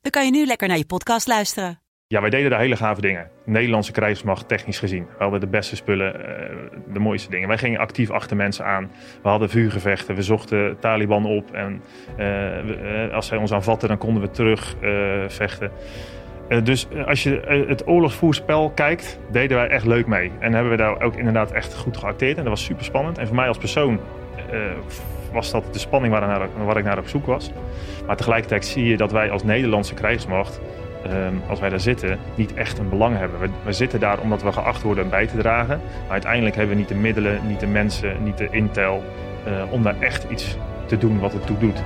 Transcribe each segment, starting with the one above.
dan kan je nu lekker naar je podcast luisteren. Ja, wij deden daar hele gave dingen. Nederlandse krijgsmacht, technisch gezien. We hadden de beste spullen, eh, de mooiste dingen. Wij gingen actief achter mensen aan. We hadden vuurgevechten, we zochten Taliban op. En eh, eh, als zij ons aanvatten, dan konden we terug vechten. Dus als je het oorlogsvoerspel kijkt, deden wij echt leuk mee. En hebben we daar ook inderdaad echt goed geacteerd. En dat was super spannend. En voor mij als persoon was dat de spanning waar, naar, waar ik naar op zoek was. Maar tegelijkertijd zie je dat wij als Nederlandse krijgsmacht, ehm, als wij daar zitten, niet echt een belang hebben. We, we zitten daar omdat we geacht worden bij te dragen. Maar uiteindelijk hebben we niet de middelen, niet de mensen, niet de intel eh, om daar echt iets te doen wat het toe doet.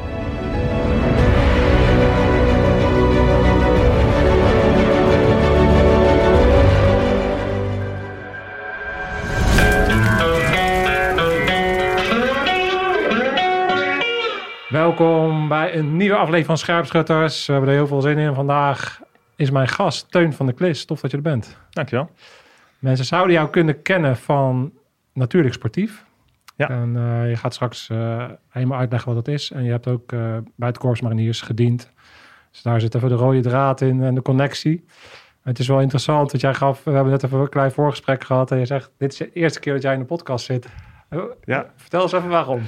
Welkom bij een nieuwe aflevering van Scherpschutters. We hebben er heel veel zin in. Vandaag is mijn gast Teun van der Klis. Tof dat je er bent. Dankjewel. Mensen zouden jou kunnen kennen van Natuurlijk Sportief. Ja. En eh, je gaat straks eh, helemaal uitleggen wat dat is. En je hebt ook eh, bij het Korps Mariniers gediend. Dus daar zit even de rode draad in en de connectie. Het is wel interessant, want jij gaf, we hebben net even een klein voorgesprek gehad. En je zegt, dit is de eerste keer dat jij in de podcast zit. Oh, Ja. Vertel eens even waarom.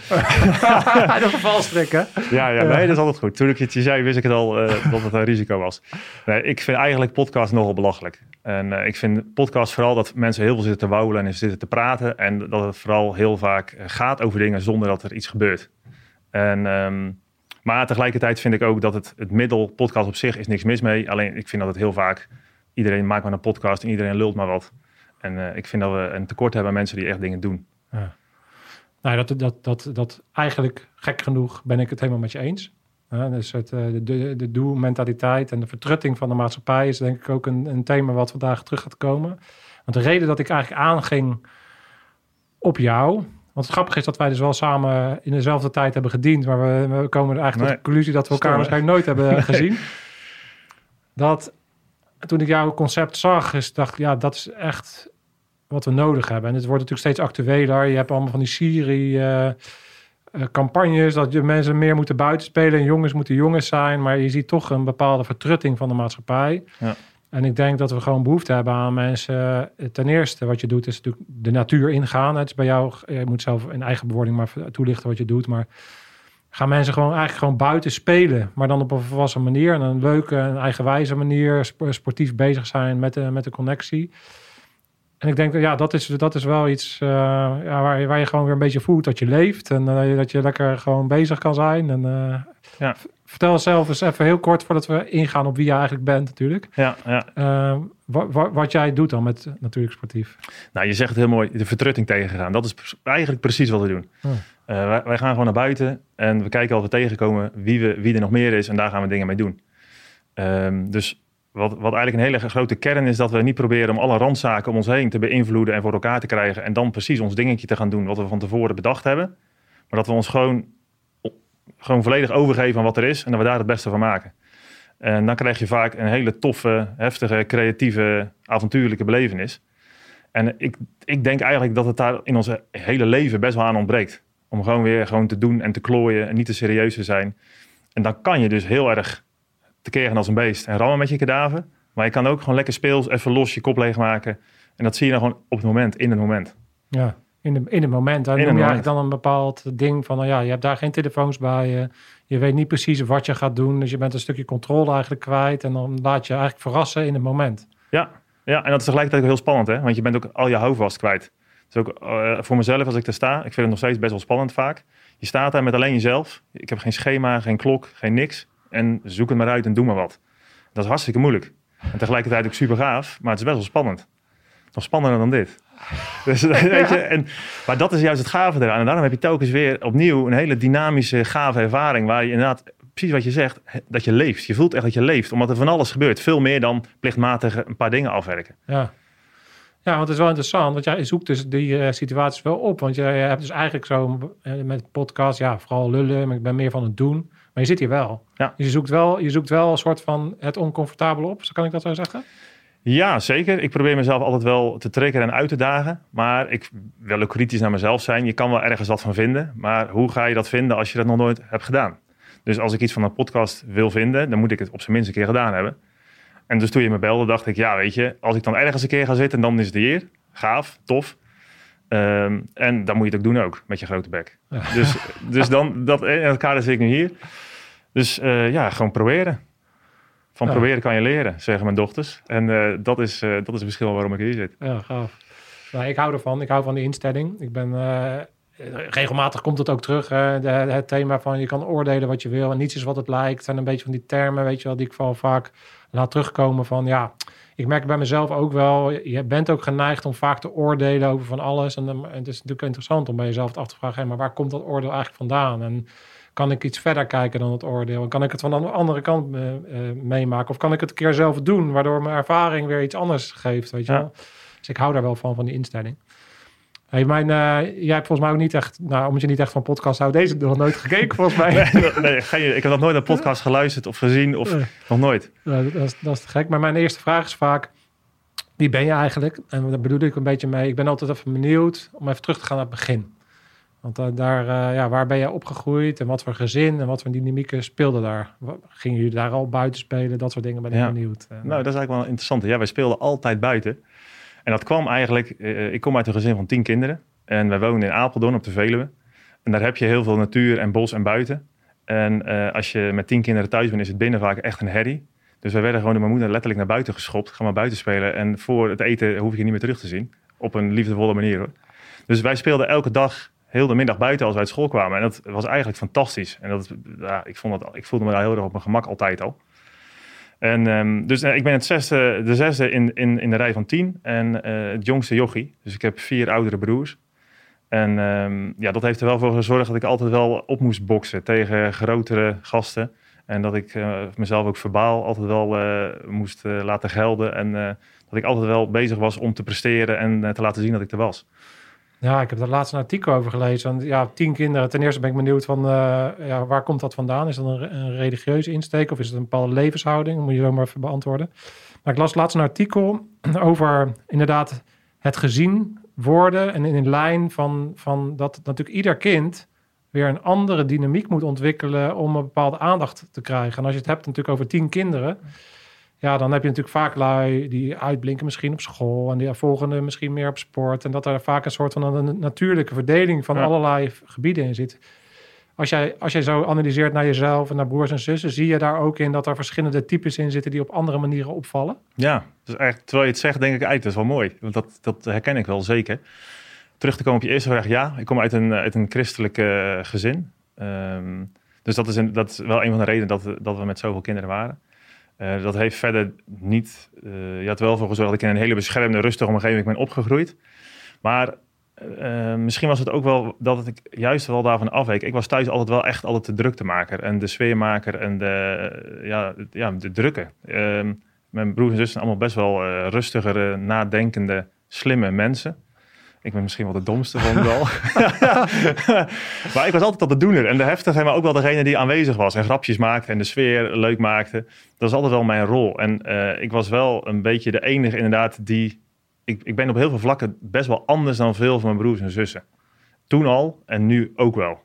valstrik, hè? Ja, ja, nee, dat is altijd goed. Toen ik het je zei, wist ik het al eh, dat het een risico was. Nee, ik vind eigenlijk podcast nogal belachelijk. En eh, ik vind podcast vooral dat mensen heel veel zitten te wauwelen en zitten te praten. En dat het vooral heel vaak eh, gaat over dingen zonder dat er iets gebeurt. En, ehm, maar tegelijkertijd vind ik ook dat het, het middel podcast op zich is niks mis mee. Alleen ik vind dat het heel vaak, iedereen maakt maar een podcast en iedereen lult maar wat. En ik vind dat we een tekort hebben aan mensen die echt dingen doen. Nou, dat, dat, dat, dat eigenlijk gek genoeg ben ik het helemaal met je eens. Ja, dus het, eh, de, de, de doelmentaliteit en de vertrutting van de maatschappij is denk ik ook een, een thema wat vandaag terug gaat komen. Want de reden dat ik eigenlijk aanging op jou. Want het grappige is dat wij dus wel samen in dezelfde tijd hebben gediend. Maar we, we komen er eigenlijk tot de conclusie dat we elkaar Stom, waarschijnlijk nooit hebben gezien. Dat toen ik jouw concept zag, is dacht ik, ja, dat is echt wat we nodig hebben. En het wordt natuurlijk steeds actueler. Je hebt allemaal van die Siri eh, eh, dat je mensen meer moeten buitenspelen en jongens moeten jongens zijn. Maar je ziet toch een bepaalde vertrutting van de maatschappij. Ja. En ik denk dat we gewoon behoefte hebben aan mensen. Ten eerste, wat je doet, is natuurlijk de natuur ingaan. Het is bij jou, je moet zelf in eigen bewoording maar toelichten wat je doet. Maar gaan mensen gewoon eigenlijk gewoon buiten spelen. Maar dan op een volwassen manier. En een leuke, een eigenwijze manier. sp- Sportief bezig zijn met de, met de connectie. En ik denk ja, dat is, dat is wel iets eh, ja, waar, je- waar je gewoon weer een beetje voelt dat je leeft. En eh, dat je lekker gewoon bezig kan zijn. En, eh, Ja. Vertel zelf eens even heel kort voordat we ingaan op wie je eigenlijk bent natuurlijk. Ja, ja. Eh, wa- wa- wat jij doet dan met natuurlijk sportief. Nou, je zegt het heel mooi, de vertrutting tegengaan. Dat is eigenlijk precies wat we doen. Wij, wij gaan gewoon naar buiten en we kijken of we tegenkomen wie, we, wie er nog meer is en daar gaan we dingen mee doen. Ehm, dus wat, wat eigenlijk een hele grote kern is, dat we niet proberen om alle randzaken om ons heen te beïnvloeden en voor elkaar te krijgen en dan precies ons dingetje te gaan doen wat we van tevoren bedacht hebben. Maar dat we ons gewoon, gewoon volledig overgeven aan wat er is en dat we daar het beste van maken. En dan krijg je vaak een hele toffe, heftige, creatieve, avontuurlijke belevenis. En ik, ik denk eigenlijk dat het daar in ons hele leven best wel aan ontbreekt. Om gewoon weer gewoon te doen en te klooien en niet te serieus te zijn. En dan kan je dus heel erg tekeer gaan als een beest en rammen met je kadaver. Maar je kan ook gewoon lekker speels even los je kop leegmaken. En dat zie je dan gewoon op het moment, in het moment. Ja, in, de, in het moment. Dan In noem je moment. eigenlijk dan een bepaald ding van, nou ja, je hebt daar geen telefoons bij. Je, je weet niet precies wat je gaat doen. Dus je bent een stukje controle eigenlijk kwijt. En dan laat je eigenlijk verrassen in het moment. Ja, ja en dat is tegelijkertijd ook heel spannend, hè? Want je bent ook al je houvast kwijt. Dus ook eh, voor mezelf, als ik daar sta, ik vind het nog steeds best wel spannend vaak. Je staat daar met alleen jezelf. Ik heb geen schema, geen klok, geen niks. En zoek het maar uit en doe maar wat. Dat is hartstikke moeilijk. En tegelijkertijd ook super gaaf, maar het is best wel spannend. Nog spannender dan dit. Dus, weet je, en, maar dat is juist het gave eraan. En daarom heb je telkens weer opnieuw een hele dynamische, gave ervaring. Waar je inderdaad precies wat je zegt, dat je leeft. Je voelt echt dat je leeft, omdat er van alles gebeurt. Veel meer dan plichtmatig een paar dingen afwerken. Ja. Ja, want het is wel interessant, want jij zoekt dus die eh, situaties wel op. Want je, je hebt dus eigenlijk zo eh, met podcast, ja, vooral lullen, maar ik ben meer van het doen. Maar je zit hier wel. Ja. Dus je zoekt wel, je zoekt wel een soort van het oncomfortabele op. Kan ik dat zo zeggen? Ja, zeker. Ik probeer mezelf altijd wel te trekken en uit te dagen. Maar ik wil ook kritisch naar mezelf zijn. Je kan wel ergens wat van vinden. Maar hoe ga je dat vinden als je dat nog nooit hebt gedaan? Dus als ik iets van een podcast wil vinden, dan moet ik het op zijn minst een keer gedaan hebben. En dus toen je me belde, dacht ik, ja, weet je, als ik dan ergens een keer ga zitten, dan is het hier. Gaaf, tof. Ehm, en dan moet je het ook doen ook, met je grote bek. Dus, dus dan, dat, in het kader zit ik nu hier. Dus eh, ja, gewoon proberen. Van Ja. proberen kan je leren, zeggen mijn dochters. En eh, dat, is, eh, dat is het verschil waarom ik hier zit. Ja, gaaf. Nou, ik hou ervan. Ik hou van die instelling. Ik ben... eh, regelmatig komt het ook terug, de, het thema van je kan oordelen wat je wil en niets is wat het lijkt. En een beetje van die termen, weet je wel, die ik wel vaak laat terugkomen van ja, ik merk bij mezelf ook wel, je bent ook geneigd om vaak te oordelen over van alles. En, het is natuurlijk interessant om bij jezelf af te vragen, hé, maar waar komt dat oordeel eigenlijk vandaan? En kan ik iets verder kijken dan het oordeel? En kan ik het van de andere kant eh, eh, meemaken? Of kan ik het een keer zelf doen, waardoor mijn ervaring weer iets anders geeft, weet je Ja. wel? Dus ik hou daar wel van, van die instelling. Hey, mijn, eh, jij hebt volgens mij ook niet echt, nou, omdat je niet echt van podcast houdt, deze nog nooit gekeken volgens mij. Nee, nee, geen- ik heb nog nooit een podcast geluisterd of gezien of Nee. nog nooit. Ja, dat, is, dat is te gek. Maar mijn eerste vraag is vaak, wie ben je eigenlijk? En daar bedoel ik een beetje mee. Ik ben altijd even benieuwd om even terug te gaan naar het begin. Want eh, daar, eh, ja, waar ben je opgegroeid en wat voor gezin en wat voor dynamieken speelden daar? Gingen jullie daar al buiten spelen? Dat soort dingen ben ik Ja. benieuwd. Nou, dat is eigenlijk wel interessant. Ja, wij speelden altijd buiten. En dat kwam eigenlijk... eh, ik kom uit een gezin van tien kinderen. En wij wonen in Apeldoorn op de Veluwe. En daar heb je heel veel natuur en bos en buiten. En eh, als je met tien kinderen thuis bent, is het binnen vaak echt een herrie. Dus wij werden gewoon door mijn moeder letterlijk naar buiten geschopt. Ga maar buiten spelen. En voor het eten hoef ik je niet meer terug te zien. Op een liefdevolle manier hoor. Dus wij speelden elke dag heel de middag buiten als wij uit school kwamen. En dat was eigenlijk fantastisch. En dat, ja, ik, vond dat, ik voelde me daar heel erg op mijn gemak altijd al. En ehm, dus eh, ik ben het zesde, de zesde in, in, in de rij van tien. En eh, het jongste jochie. Dus ik heb vier oudere broers. En ehm, ja, dat heeft er wel voor gezorgd dat ik altijd wel op moest boksen tegen grotere gasten. En dat ik eh, mezelf ook verbaal altijd wel moest laten gelden. En dat ik altijd wel bezig was om te presteren en te laten zien dat ik er was. Ja, ik heb daar laatst een artikel over gelezen. Want, ja, tien kinderen. Ten eerste ben ik benieuwd van, eh, ja, waar komt dat vandaan? Is dat een, een religieuze insteek of is het een bepaalde levenshouding? moet je zo maar even beantwoorden. Maar ik las laatst een artikel over inderdaad het gezien worden en in lijn van, van dat natuurlijk ieder kind weer een andere dynamiek moet ontwikkelen om een bepaalde aandacht te krijgen. En als je het hebt natuurlijk over tien kinderen, ja, dan heb je natuurlijk vaak lui die uitblinken misschien op school en die volgende misschien meer op sport. En dat er vaak een soort van een natuurlijke verdeling van Ja. allerlei gebieden in zit. Als jij, als jij zo analyseert naar jezelf en naar broers en zussen, zie je daar ook in dat er verschillende types in zitten die op andere manieren opvallen? Ja, dus eigenlijk, terwijl je het zegt, denk ik, uit, dat is wel mooi. Want dat, dat herken ik wel zeker. Terug te komen op je eerste vraag, ja. Ik kom uit een, uit een christelijk eh, gezin. Ehm, dus dat is, een, dat is wel een van de redenen dat, dat we met zoveel kinderen waren. Eh, dat heeft verder niet... eh je wel voor gezorgd dat ik in een hele beschermde, rustige omgeving ben opgegroeid. Maar eh, misschien was het ook wel dat ik juist wel daarvan afweek. Ik was thuis altijd wel echt altijd de druktemaker en de sfeermaker en de, ja, ja, de drukke. Ehm, mijn broers en zussen zijn allemaal best wel rustigere, nadenkende, slimme mensen. Ik ben misschien wel de domste van wel. maar ik was altijd al de doener en de heftige, maar ook wel degene die aanwezig was en grapjes maakte en de sfeer leuk maakte. Dat was altijd wel mijn rol. En eh, ik was wel een beetje de enige inderdaad die... Ik, ik ben op heel veel vlakken best wel anders dan veel van mijn broers en zussen. Toen al en nu ook wel.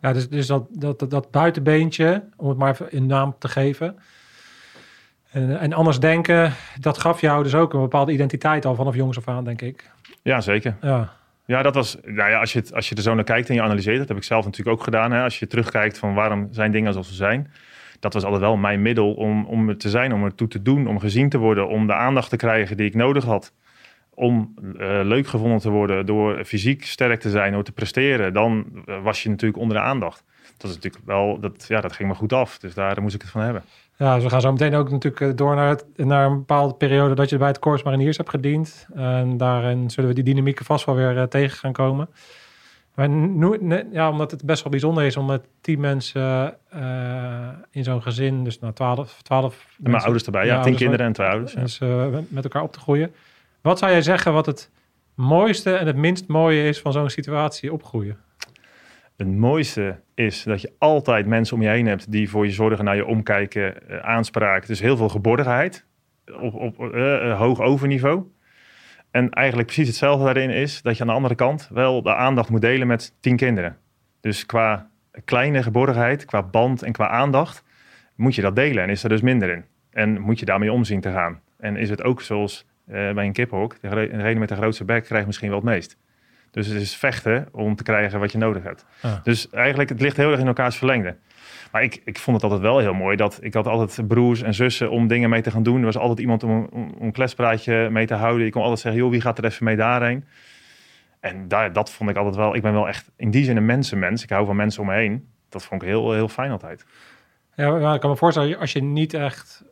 Ja, dus, dus dat, dat, dat, buitenbeentje, om het maar even een naam te geven. En, en anders denken, dat gaf jou dus ook een bepaalde identiteit al vanaf jongs af aan, denk ik. Ja, zeker. Ja, Ja, dat was, nou ja, als je, het, als je er zo naar kijkt en je analyseert, dat heb ik zelf natuurlijk ook gedaan. Hè? Als je terugkijkt van waarom zijn dingen zoals ze zijn. Dat was altijd wel mijn middel om, om er te zijn, om ertoe te doen, om gezien te worden, om de aandacht te krijgen die ik nodig had. Om eh, leuk gevonden te worden, door fysiek sterk te zijn, door te presteren, dan eh, was je natuurlijk onder de aandacht. Dat is natuurlijk wel, dat, ja, dat ging me goed af. Dus daar moest ik het van hebben. Ja dus we gaan zo meteen ook natuurlijk eh, door naar, het, naar een bepaalde periode dat je bij het Corps Mariniers hebt gediend. En daarin zullen we die dynamieken vast wel weer eh, tegen gaan komen. Maar nu, ja, omdat het best wel bijzonder is om met tien mensen eh, in zo'n gezin, dus nou twaalf, twaalf En mijn mensen- ouders erbij, ja. Ja, tien kinderen en twee ouders. ja. dus, met elkaar op te groeien. Wat zou jij zeggen wat het mooiste en het minst mooie is van zo'n situatie opgroeien? Het mooiste is dat je altijd mensen om je heen hebt die voor je zorgen, naar je omkijken, eh, aanspraak. Dus heel veel geborgenheid op, op eh, hoog overniveau. En eigenlijk precies hetzelfde daarin is dat je aan de andere kant wel de aandacht moet delen met tien kinderen. Dus qua kleine geborgenheid, qua band en qua aandacht moet je dat delen. En is er dus minder in. En moet je daarmee omzien te gaan. En is het ook zoals bij een gere- degene met de grootste bek krijgt misschien wel het meest. Dus het is vechten om te krijgen wat je nodig hebt. Dus eigenlijk, het ligt heel erg in elkaars verlengde. Maar ik, ik vond het altijd wel heel mooi dat ik had altijd broers en zussen om dingen mee te gaan doen. Er was altijd iemand om, een- om, om een kletspraatje mee te houden. Je kon altijd zeggen, joh, wie gaat er even mee daarheen? En daar, dat vond ik altijd wel. Ik ben wel echt in die zin een mensenmens. Ik hou van mensen om me heen. Dat vond ik heel, heel fijn altijd. Ja, maar ik kan me voorstellen, als je niet echt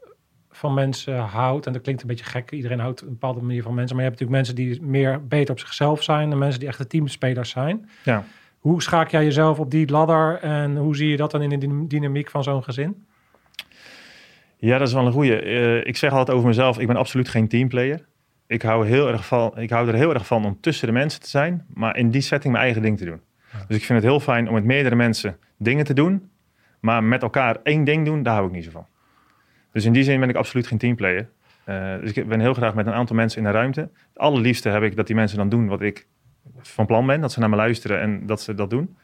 van mensen houdt, en dat klinkt een beetje gek, iedereen houdt een bepaalde manier van mensen, maar je hebt natuurlijk mensen die meer beter op zichzelf zijn en mensen die echte teamspelers zijn. Ja. Hoe schaak jij jezelf op die ladder en hoe zie je dat dan in de dyn- dynamiek van zo'n gezin? Ja, dat is wel een goeie. Eh, ik zeg altijd over mezelf, ik ben absoluut geen teamplayer. Ik hou, heel erg van, ik hou er heel erg van om tussen de mensen te zijn, maar in die setting mijn eigen ding te doen. Dus ik vind het heel fijn om met meerdere mensen dingen te doen, maar met elkaar één ding doen, daar hou ik niet zo van. Dus in die zin ben ik absoluut geen teamplayer. Eh, dus ik ben heel graag met een aantal mensen in de ruimte. Het allerliefste heb ik dat die mensen dan doen wat ik van plan ben, dat ze naar me luisteren en dat ze dat doen.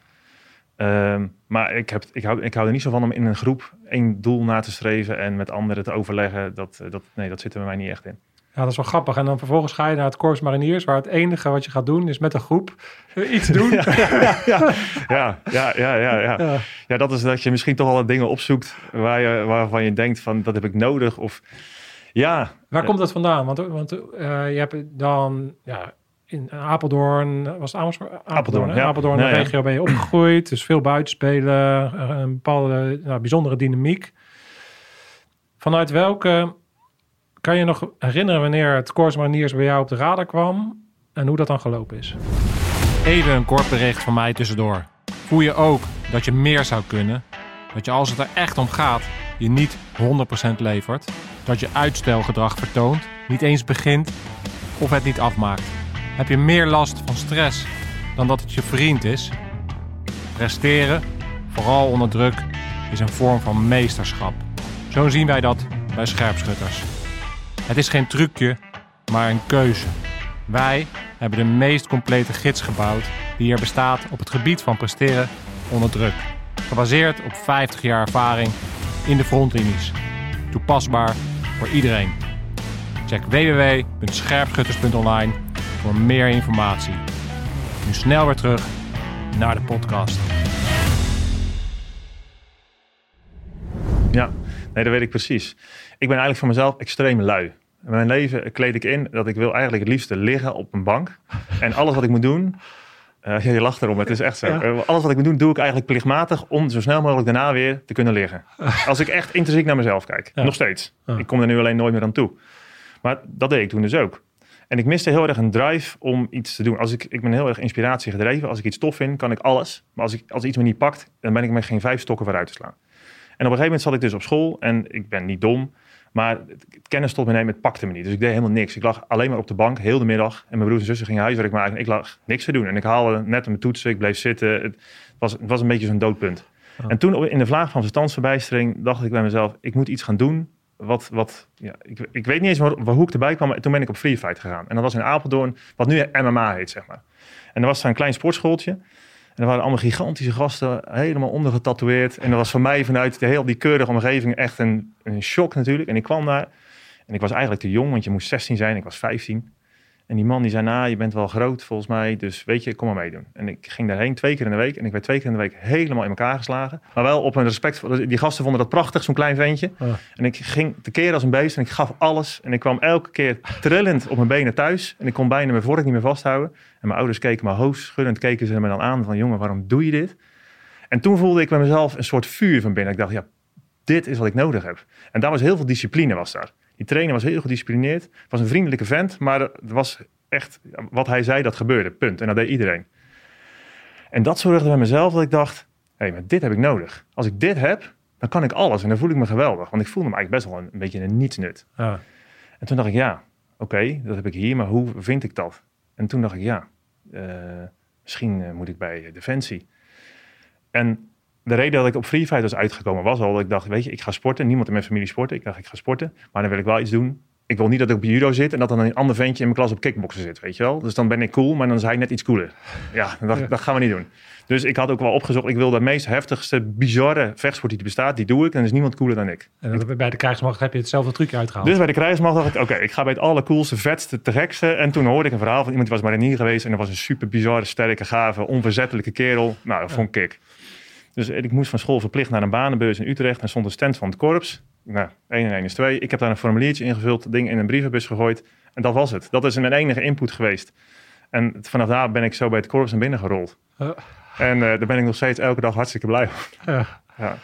Ehm, maar ik, heb, ik, hou, ik hou er niet zo van om in een groep één doel na te streven en met anderen te overleggen. Dat, eh, dat, nee, dat zit er bij mij niet echt in. Ja, dat is wel grappig. En dan vervolgens ga je naar het Corps Mariniers, waar het enige wat je gaat doen is met een groep iets doen. Ja, ja, ja, ja, ja, ja. Ja. Ja, dat is dat je misschien toch wel wat dingen opzoekt waar je, waarvan je denkt van dat heb ik nodig. Of ja, Waar komt dat vandaan? Want, want eh, je hebt dan ja, in Apeldoorn, was het Amersfoort? Apeldoorn, Apeldoorn, ja. Apeldoorn, de regio ben je opgegroeid. Dus veel buitenspelen, eh, een bepaalde nou, bijzondere dynamiek. Vanuit welke, kan je nog herinneren wanneer het Corps Mariniers bij jou op de radar kwam en hoe dat dan gelopen is? Even een kort bericht van mij tussendoor. Voel je ook dat je meer zou kunnen? Dat je als het er echt om gaat, je niet 100% levert? Dat je uitstelgedrag vertoont, niet eens begint of het niet afmaakt? Heb je meer last van stress dan dat het je vriend is? Presteren, vooral onder druk, is een vorm van meesterschap. Zo zien wij dat bij scherpschutters. Het is geen trucje, maar een keuze. Wij hebben de meest complete gids gebouwd die er bestaat op het gebied van presteren onder druk. Gebaseerd op 50 jaar ervaring in de frontlinies. Toepasbaar voor iedereen. Check www.scherpschutters.online voor meer informatie. Nu snel weer terug naar de podcast. Ja, nee, dat weet ik precies. Ik ben eigenlijk voor mezelf extreem lui. In mijn leven kleed ik in dat ik wil eigenlijk het liefste liggen op een bank. En alles wat ik moet doen... eh, ja, je lacht erom, het is echt zo. Ja. Eh, alles wat ik moet doen, doe ik eigenlijk plichtmatig... om zo snel mogelijk daarna weer te kunnen liggen. Als ik echt intrinsiek naar mezelf kijk. Ja. Nog steeds. Ja. Ik kom er nu alleen nooit meer aan toe. Maar dat deed ik toen dus ook. En ik miste heel erg een drive om iets te doen. Als ik, ik ben heel erg inspiratie gedreven. Als ik iets tof vind, kan ik alles. Maar als, ik, als iets me niet pakt, dan ben ik met geen vijf stokken vooruit te slaan. En op een gegeven moment zat ik dus op school en ik ben niet dom. Maar het kennis tot me nemen, het pakte me niet. Dus ik deed helemaal niks. Ik lag alleen maar op de bank, heel de middag. En mijn broers en zussen gingen huiswerk maken. En ik lag niks te doen. En ik haalde net mijn toetsen, ik bleef zitten. Het was, het was een beetje zo'n doodpunt. En toen in de vlaag van verstandsverbijstering dacht ik bij mezelf... ik moet iets gaan doen wat... wat ja, ik, ik weet niet eens waar, waar- hoe ik erbij kwam. Maar toen ben ik op Free Fight gegaan. En dat was in Apeldoorn, wat nu MMA heet, zeg maar. En er was daar een klein sportschooltje. Er waren allemaal gigantische gasten, helemaal ondergetatoeëerd. En dat was voor mij vanuit de heel die keurige omgeving echt een, een shock natuurlijk. En ik kwam daar en ik was eigenlijk te jong, want je moest 16 zijn. Ik was 15. En die man die zei, nou, je bent wel groot volgens mij, dus weet je, kom maar meedoen. En ik ging daarheen twee keer in de week en ik werd twee keer in de week helemaal in elkaar geslagen. Maar wel op een respect, die gasten vonden dat prachtig, zo'n klein ventje. Ja. En ik ging tekeer als een beest en ik gaf alles. En ik kwam elke keer trillend op mijn benen thuis. En ik kon bijna mijn vork niet meer vasthouden. En mijn ouders keken me hoofdschuddend, keken ze me dan aan van, jongen, waarom doe je dit? En toen voelde ik bij mezelf een soort vuur van binnen. Ik dacht, ja, dit is wat ik nodig heb. En daar was heel veel discipline was daar. Die trainer was heel gedisciplineerd. Was een vriendelijke vent, maar er was echt wat hij zei dat gebeurde. Punt. En dat deed iedereen. En dat zorgde bij mezelf dat ik dacht, hé, hey, maar dit heb ik nodig. Als ik dit heb, dan kan ik alles en dan voel ik me geweldig. Want ik voelde me eigenlijk best wel een, een beetje een nietsnut. Ja. En toen dacht ik, ja, oké, dat heb ik hier, maar hoe vind ik dat? En toen dacht ik, ja, eh, misschien eh, moet ik bij Defensie. En de reden dat ik op Free Fight was uitgekomen was al dat ik dacht, weet je, ik ga sporten. Niemand in mijn familie sporten. Ik dacht, ik ga sporten, maar dan wil ik wel iets doen. Ik wil niet dat ik op judo zit en dat dan een ander ventje in mijn klas op kickboksen zit, weet je wel. Dus dan ben ik cool, maar dan is hij net iets cooler. Ja, dat, dat gaan we niet doen. Dus ik had ook wel opgezocht, ik wil de meest heftigste, bizarre vechtsport die er bestaat, die doe ik. En er is niemand cooler dan ik. En bij de krijgsmacht heb je hetzelfde trucje uitgehaald. Dus bij de krijgsmacht dacht ik, oké, ik ga bij het allercoolste, vetste, te gekste. En toen hoorde ik een verhaal van iemand die was marinier geweest. En dat was een super bizarre, sterke, gave, onverzettelijke kerel. Nou, dat vond ik. Dus ik moest van school verplicht naar een banenbeurs in Utrecht. En stond een stand van het korps. Nou, 1 en 1 is 2. Ik heb daar een formuliertje ingevuld, ding in een brievenbus gegooid. En dat was het. Dat is mijn enige input geweest. En vanaf daar ben ik zo bij het korps naar binnen gerold. Uh. En uh, daar ben ik nog steeds elke dag hartstikke blij over. Ja. Ja.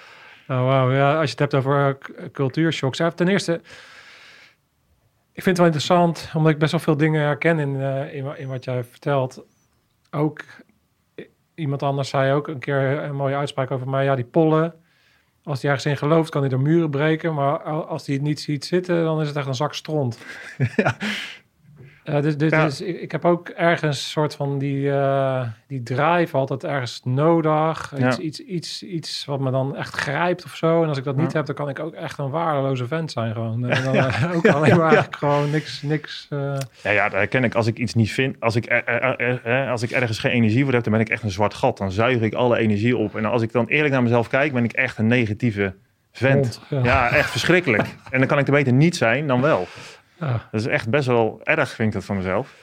Oh, wauw. Ja, als je het hebt over uh, cultuurshocks. Ten eerste, ik vind het wel interessant, omdat ik best wel veel dingen herken in, uh, in, in, wat jij vertelt. Ook iemand anders zei ook een keer een mooie uitspraak over mij. Ja, die pollen, als hij ergens in gelooft, kan hij de muren breken. Maar als hij het niet ziet zitten, dan is het echt een zak stront. ja. Uh, dus, dus, ja. dus ik, ik, heb ook ergens een soort van die, uh, die drive altijd ergens nodig. Ja. Iets, iets, iets, iets wat me dan echt grijpt of zo. En als ik dat niet heb, dan kan ik ook echt een waardeloze vent zijn gewoon. En dan eh, ook alleen maar gewoon niks... niks eh, Ja, ja, dat herken ik. Als ik iets niet vind, als ik, er- er- er- er- als ik ergens geen energie voor heb, dan ben ik echt een zwart gat. Dan zuig ik alle energie op. En als ik dan eerlijk naar mezelf kijk, ben ik echt een negatieve vent. Ja, echt verschrikkelijk. En dan kan ik er beter niet zijn dan wel. Ja. Dat is echt best wel erg, vind ik dat van mezelf.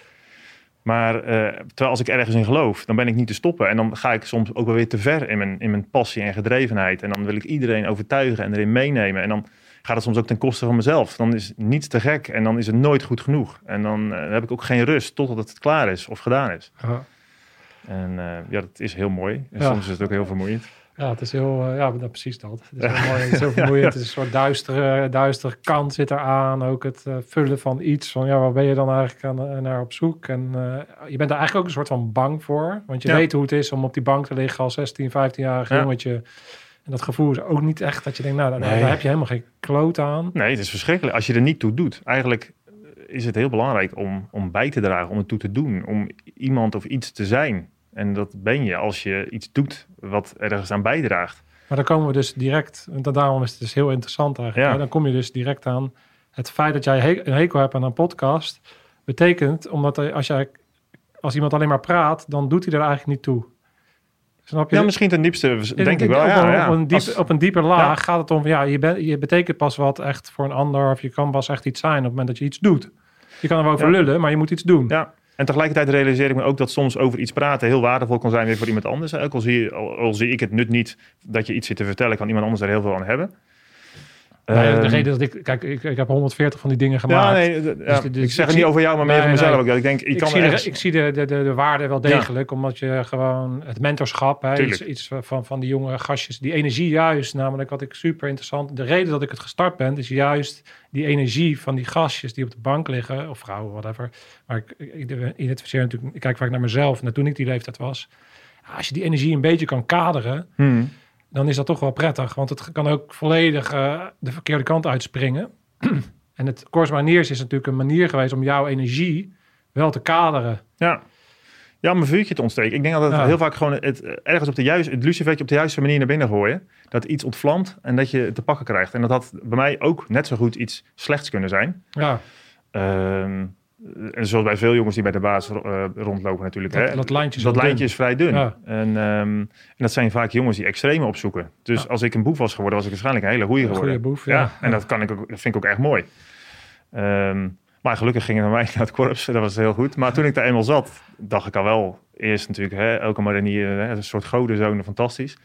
Maar eh, terwijl als ik ergens in geloof, dan ben ik niet te stoppen. En dan ga ik soms ook wel weer te ver in mijn, in mijn passie en gedrevenheid. En dan wil ik iedereen overtuigen en erin meenemen. En dan gaat het soms ook ten koste van mezelf. Dan is niets te gek en dan is het nooit goed genoeg. En dan eh, heb ik ook geen rust totdat het klaar is of gedaan is. Ja. En eh, ja, dat is heel mooi. En Ja. soms is het ook heel vermoeiend. Ja, het is heel, eh, ja, dat, precies dat. Het is heel mooi, het is heel vermoeiend. Het is een soort duistere, duistere kant zit eraan. Ook het eh, vullen van iets. Van ja, waar ben je dan eigenlijk aan, eh, naar op zoek? En eh, je bent er eigenlijk ook een soort van bang voor. Want je Ja. weet hoe het is om op die bank te liggen als 16, 15-jarig Ja. jongetje. En dat gevoel is ook niet echt dat je denkt, nou, daar, Nee. daar heb je helemaal geen kloot aan. Nee, het is verschrikkelijk. Als je er niet toe doet. Eigenlijk is het heel belangrijk om, om bij te dragen, om het toe te doen. Om iemand of iets te zijn. En dat ben je als je iets doet wat ergens aan bijdraagt. Maar dan komen we dus direct, en da- daarom is het dus heel interessant eigenlijk. Ja. Dan kom je dus direct aan het feit dat jij een hekel hebt aan een podcast. Betekent, omdat als, jij, als iemand alleen maar praat, dan doet hij er eigenlijk niet toe. Snap je? Ja, misschien ten diepste, denk ik wel. Op, Ja, een, ja. op, een diep, Als- op een dieper laag Ja. gaat het om, ja, je, je betekent pas wat echt voor een ander, of je kan pas echt iets zijn op het moment dat je iets doet. Je kan er wel over lullen, maar je moet iets doen. Ja. En tegelijkertijd realiseer ik me ook dat soms over iets praten heel waardevol kan zijn weer voor iemand anders. Ook al zie, al, zie ik het nut niet dat je iets zit te vertellen, kan iemand anders daar heel veel aan hebben. Nou de Ehm, reden dat ik, kijk, ik, ik heb 140 van die dingen gemaakt. Ja, nee, d- ja, dit- ik zeg het niet over jou, maar meer Nee, voor mezelf. nee. ook. Dat ik denk, ik kan zie, de, ik zie de, de, de, de waarde wel Ja. degelijk, omdat je gewoon het mentorschap, hè, iets, iets van, van die jonge gastjes, die energie juist, namelijk wat ik super interessant, de reden dat ik het gestart ben, is juist die energie van die gastjes die op de bank liggen, of vrouwen, whatever. Maar ik, ik identificeer natuurlijk, ik kijk vaak naar mezelf, en toen ik die leeftijd was. Als je die energie een beetje kan kaderen, Hmm. Dan is dat toch wel prettig. Want het kan ook volledig eh, de verkeerde kant uitspringen. en het Course Maniers is natuurlijk een manier geweest om jouw energie wel te kaderen. Ja. Ja, om een vuurtje te ontsteken. Ik denk dat het Ja. heel vaak gewoon het, ergens op de juiste, het lucifertje op de juiste manier naar binnen gooien. Dat iets ontvlamt en dat je het te pakken krijgt. En dat had bij mij ook net zo goed iets slechts kunnen zijn. Ja, Ehm, en zoals bij veel jongens die bij de baas eh, rondlopen natuurlijk. dat, hè. dat lijntje is dat wel lijntje dun. is vrij dun. Ja. En, ehm, en dat zijn vaak jongens die extreme opzoeken. Dus Ja. als ik een boef was geworden, was ik waarschijnlijk een hele goeie Een geworden. goede boef, ja. ja. En dat, kan ik ook, dat vind ik ook echt mooi. Ehm, maar gelukkig ging het naar mij naar het korps. Dat was heel goed. Maar toen ik daar eenmaal zat, dacht ik al wel... Eerst natuurlijk, hè, elke marinier, hè, een soort godenzone, fantastisch.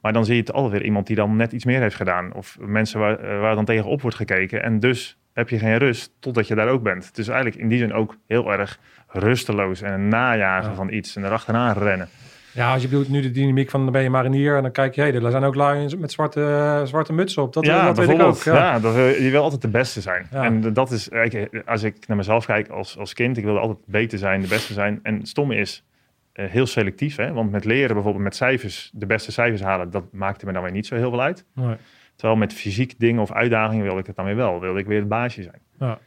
Maar dan zie je het alweer iemand die dan net iets meer heeft gedaan. Of mensen waar, eh, waar dan tegenop wordt gekeken. En dus heb je geen rust totdat je daar ook bent. Dus eigenlijk in die zin ook heel erg rusteloos. En een najagen Ja. van iets en erachteraan rennen. Ja, als je bedoelt nu de dynamiek van dan ben je marinier en dan kijk je, hé, er zijn ook lui met zwarte, zwarte mutsen op. Dat, ja, dat weet ik ook. Ja. Ja, dat, wil- je wil altijd de beste zijn. Ja. En dat is, als ik naar mezelf kijk als, als kind, ik wilde altijd beter zijn, de beste zijn. En het stomme is, eh, heel selectief. Hè? Want met leren bijvoorbeeld met cijfers, de beste cijfers halen, dat maakte me dan weer niet zo heel veel uit. Nee. Terwijl met fysiek dingen of uitdagingen wilde ik het dan weer wel. Wilde ik weer het baasje zijn. Ja.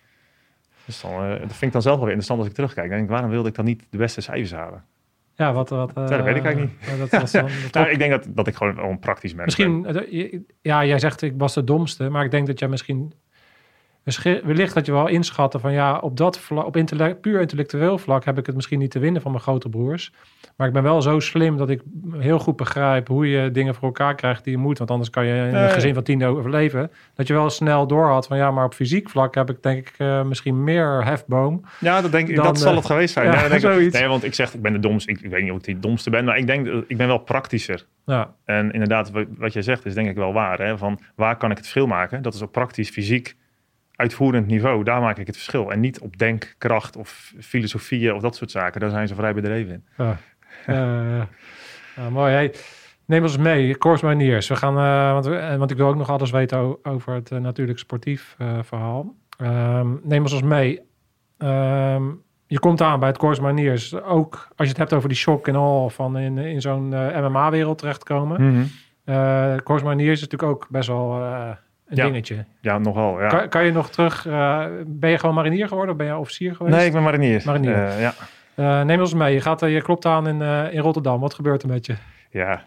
Dus dan, eh, dat vind ik dan zelf wel weer interessant als ik terugkijk. Dan denk ik, waarom wilde ik dan niet de beste cijfers halen? Ja, wat... wat dat weet ik eigenlijk niet. ja, dat was dan, dat Nou, ik denk dat, dat ik gewoon een praktisch mens ben. Misschien, eh, ja, jij zegt ik was de domste, maar ik denk dat jij misschien, misschien wellicht dat je wel inschatten van ja, op dat vlak, op intellect, puur intellectueel vlak heb ik het misschien niet te winnen van mijn grote broers. Maar ik ben wel zo slim dat ik heel goed begrijp hoe je dingen voor elkaar krijgt die je moet. Want anders kan je in een gezin van tien overleven. Dat je wel snel door had van ja, maar op fysiek vlak heb ik denk ik eh, misschien meer hefboom. Ja, dat, denk ik, Dan, dat zal eh, het geweest zijn. ja, denk ik- nee, want ik zeg, ik ben de domste. Ik, ik weet niet of ik de domste ben, maar ik denk, dat- ik ben wel praktischer. Ja, En inderdaad, wat, wat jij zegt is denk ik wel waar. Hè? Van waar kan ik het verschil maken? Dat is op praktisch, fysiek, uitvoerend niveau. Daar maak ik het verschil. En niet op denkkracht of filosofieën of dat soort zaken. Daar zijn ze vrij bedreven in. Ja. Eh, ja, mooi. Hey, neem ons mee, Course Maniers. We gaan, eh, want, we- eh, want ik wil ook nog alles weten over het eh, natuurlijk sportief verhaal. Ehm, neem ons mee. Ehm, je komt aan bij het Course Maniers. Ook als je het hebt over die shock en al van in, in zo'n MMA-wereld terechtkomen. Course Maniers is natuurlijk ook best wel een Ja. dingetje. Ja, nogal. Ja. Kan, kan je nog terug... eh, ben je gewoon marinier geworden of ben je officier geweest? Nee, ik ben marinier. Marinier. Eh, ja, Eh, neem ons mee. Je, gaat, je klopt aan in, in Rotterdam. Wat gebeurt er met je? ja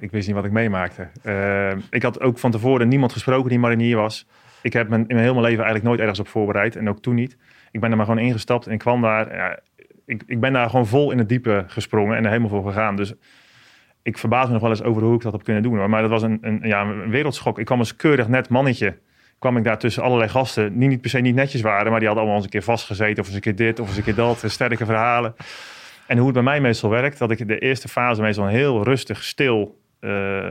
ik wist niet wat ik meemaakte. Ik had ook van tevoren niemand gesproken die marinier was. Ik heb in mijn mijn leven eigenlijk nooit ergens op voorbereid. En ook toen niet. Ik ben er maar gewoon ingestapt en ik kwam daar. Ja, ik, ik ben daar gewoon vol in het diepe gesprongen en er helemaal voor gegaan. Dus ik verbaas me nog wel eens over hoe ik dat heb kunnen doen. hoor. Maar dat was een, een, ja, een wereldschok. Ik kwam als keurig net mannetje. Kwam ik daar tussen allerlei gasten. Die niet per se niet netjes waren. Maar die hadden allemaal eens een keer vastgezeten. Of eens een keer dit. Of eens een keer dat. Sterke verhalen. En hoe het bij mij meestal werkt. Dat ik de eerste fase meestal een heel rustig, stil, eh,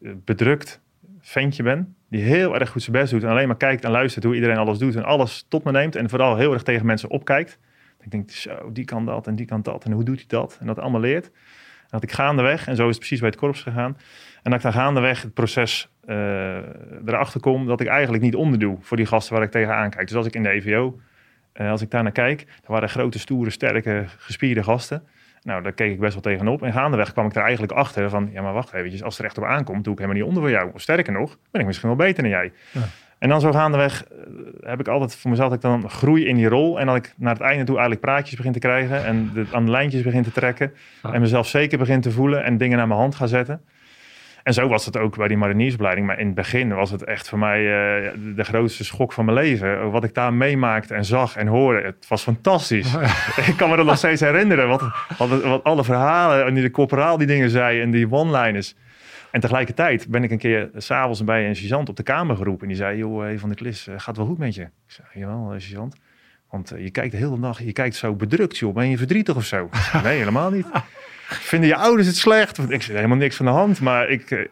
bedrukt ventje ben. Die heel erg goed zijn best doet. En alleen maar kijkt en luistert hoe iedereen alles doet. En alles tot me neemt. En vooral heel erg tegen mensen opkijkt. Ik denk, zo, die kan dat en die kan dat. En hoe doet hij dat? En dat allemaal leert. Dat ik gaandeweg, en zo is het precies bij het korps gegaan. En dat ik dan gaandeweg het proces eh, erachter kom dat ik eigenlijk niet onderdoe voor die gasten waar ik tegenaan kijk. Dus als ik in de EVO, eh, als ik daar naar kijk, dan waren grote, stoere, sterke, gespierde gasten. Nou, daar keek ik best wel tegenop. En gaandeweg kwam ik er eigenlijk achter van, ja maar wacht eventjes, als er echt op aankomt, doe ik helemaal niet onder voor jou. Sterker nog, ben ik misschien wel beter dan jij. Ja. En dan zo gaandeweg eh, heb ik altijd voor mezelf dat ik dan groei in die rol. En dat ik naar het einde toe eigenlijk praatjes begin te krijgen. En de, aan de lijntjes begin te trekken. Ja. En mezelf zeker begin te voelen en dingen naar mijn hand ga zetten. En zo was het ook bij die mariniersopleiding. Maar in het begin was het echt voor mij eh, de grootste schok van mijn leven. Wat ik daar meemaakte en zag en hoorde. Het was fantastisch. ik kan me dat nog steeds herinneren. Wat, wat, wat alle verhalen en die de corporaal die dingen zei en die one-liners. En tegelijkertijd ben ik een keer s'avonds bij een sergeant op de kamer geroepen. En die zei, joh, Van de Klis, eh, gaat wel goed met je? Ik zei, jawel, eh, sergeant. Want eh, je kijkt de hele dag, je kijkt zo bedrukt, joh. Ben je verdrietig of zo? Nee, helemaal niet. Vinden je ouders het slecht? Want ik zei, helemaal niks van de hand. Maar ik,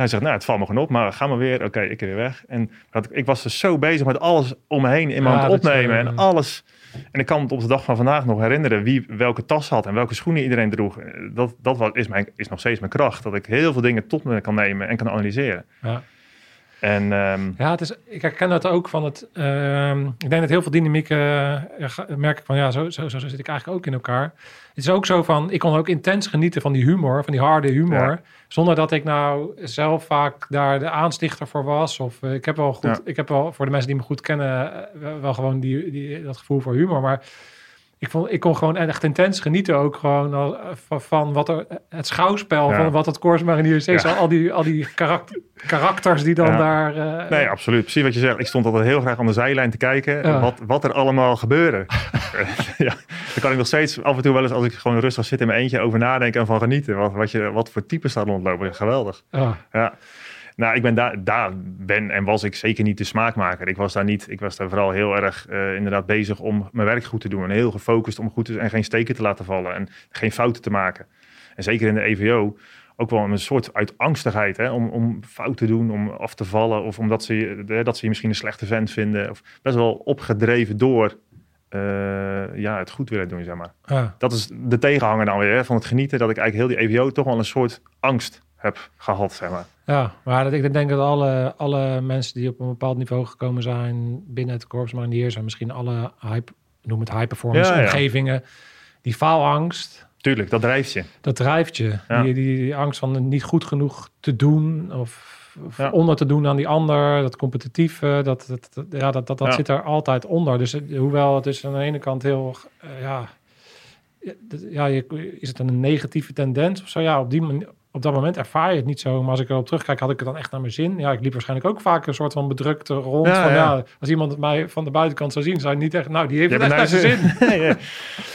hij zegt, nou, het valt me gewoon op. Maar ga maar weer. Oké, ik weer weg. En dat, ik was dus zo bezig met alles om me heen in Ja, dat, opnemen. eh, en alles. En ik kan het op de dag van vandaag nog herinneren wie welke tas had en welke schoenen iedereen droeg. Dat, dat was, is, mijn, is nog steeds mijn kracht. Dat ik heel veel dingen tot me kan nemen en kan analyseren. Ja. En ehm, Ja, het is, ik herken dat ook van het. ehm, ik denk dat heel veel dynamieken. eh, merk ik van ja, zo, zo, zo zit ik eigenlijk ook in elkaar. Het is ook zo van. Ik kon ook intens genieten van die humor, van die harde humor. Ja. Zonder dat ik nou zelf vaak daar de aanstichter voor was. Of eh, ik heb wel goed. Ja. Ik heb wel voor de mensen die me goed kennen. eh, wel- wel gewoon die, die, dat gevoel voor humor. Maar ik, vond, ik kon gewoon echt intens genieten ook gewoon al, eh, van, van wat er, het schouwspel Ja. van wat het Corps Mariniers is. Ja. Al die, al die karakter, karakters die dan Ja. daar... eh, Nee, absoluut. Precies wat je zegt. Ik stond altijd heel graag aan de zijlijn te kijken wat, wat er allemaal gebeurde. ja, daar kan ik nog steeds af en toe wel eens als ik gewoon rustig zit in mijn eentje over nadenken en van genieten. Wat, wat, je, wat voor types daar rondlopen. Geweldig. ja. Nou, ik ben daar, daar ben en was ik zeker niet de smaakmaker. Ik was daar niet, ik was daar vooral heel erg eh, inderdaad bezig om mijn werk goed te doen. En heel gefocust om goed te en geen steken te laten vallen en geen fouten te maken. En zeker in de EVO ook wel een soort uit angstigheid hè, om, om fout te doen, om af te vallen. Of omdat ze, je- eh, dat ze je misschien een slechte vent vinden. Of best wel opgedreven door eh, ja, het goed willen doen, zeg maar. Dat is de tegenhanger dan weer hè, van het genieten. Dat ik eigenlijk heel die EVO toch wel een soort angst heb gehad, zeg maar. Ja, maar ik denk dat alle, alle mensen die op een bepaald niveau gekomen zijn binnen het korps mariniers en misschien alle high, noem het high performance Ja, ja. omgevingen, die faalangst, Tuurlijk, dat drijft je. Dat drijft je. Ja. Die, die, die angst van niet goed genoeg te doen of, onder te doen aan die ander, dat competitieve, dat, dat, dat- ja, dat, dat, dat zit er altijd onder. Dus hoewel het is aan de ene kant heel, eh, ja, ja, dat- ja, je, is het een negatieve tendens of zo? Ja, op die manier. Op dat moment ervaar je het niet zo, maar als ik erop terugkijk, had ik het dan echt naar mijn zin. Ja, ik liep waarschijnlijk ook vaak een soort van bedrukte rond. Ja, van, ja. ja. als iemand mij van de buitenkant zou zien, zou je niet echt, nou, die heeft het echt naar zijn zin.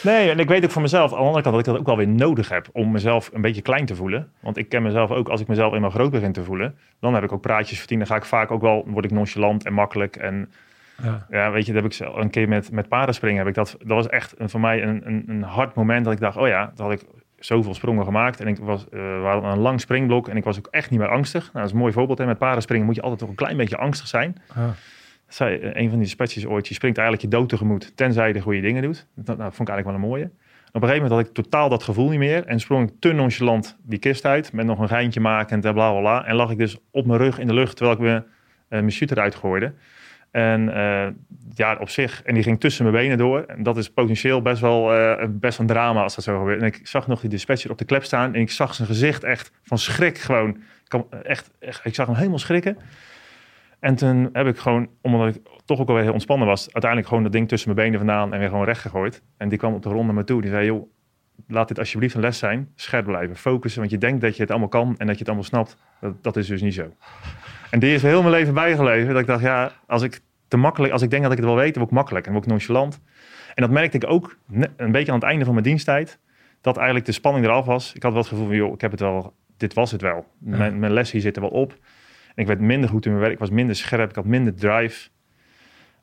nee, en ik weet ook van mezelf, aan de andere kant, dat ik dat ook wel weer nodig heb om mezelf een beetje klein te voelen. Want ik ken mezelf ook, als ik mezelf eenmaal groot begin te voelen, dan heb ik ook praatjes verdiend. Dan ga ik vaak ook wel, word ik nonchalant en makkelijk. En Ja. ja, weet je, dat heb ik zelf een keer met, met paardenspringen, heb ik dat, dat was echt een, voor mij een, een, een hard moment dat ik dacht, oh ja, dat had ik zoveel sprongen gemaakt. En ik was, eh, we hadden een lang springblok en ik was ook echt niet meer angstig. Nou, dat is een mooi voorbeeld. Hè. Met paardenspringen moet je altijd toch een klein beetje angstig zijn. Eh, een van die spetsjes ooit, je springt eigenlijk je dood tegemoet, tenzij je de goede dingen doet. Dat, nou, vond ik eigenlijk wel een mooie. Op een gegeven moment had ik totaal dat gevoel niet meer en sprong ik te nonchalant die kist uit, met nog een geintje makend en bla bla bla. En lag ik dus op mijn rug in de lucht, terwijl ik me, eh, mijn chute eruit gooide. En eh, ja, op zich, en die ging tussen mijn benen door. En dat is potentieel best wel, eh, best een drama als dat zo gebeurt. En ik zag nog die dispatcher op de klep staan en ik zag zijn gezicht echt van schrik gewoon. Ik, echt, ik zag hem helemaal schrikken. En toen heb ik gewoon, omdat ik toch ook alweer heel ontspannen was, uiteindelijk gewoon dat ding tussen mijn benen vandaan en weer gewoon recht gegooid. En die kwam op de grond naar me toe. Die zei, joh, laat dit alsjeblieft een les zijn. Scherp blijven, focussen, want je denkt dat je het allemaal kan en dat je het allemaal snapt. Dat, dat is dus niet zo. En die is heel mijn leven bijgebleven. Dat ik dacht, ja, als ik te makkelijk, als ik denk dat ik het wel weet, dan word ik makkelijk en word ik nonchalant. En dat merkte ik ook een beetje aan het einde van mijn diensttijd. Dat eigenlijk de spanning eraf was. Ik had wel het gevoel van, joh, ik heb het wel, dit was het wel. Ja. Mijn, mijn les hier zit er wel op. En ik werd minder goed in mijn werk. Ik was minder scherp. Ik had minder drive.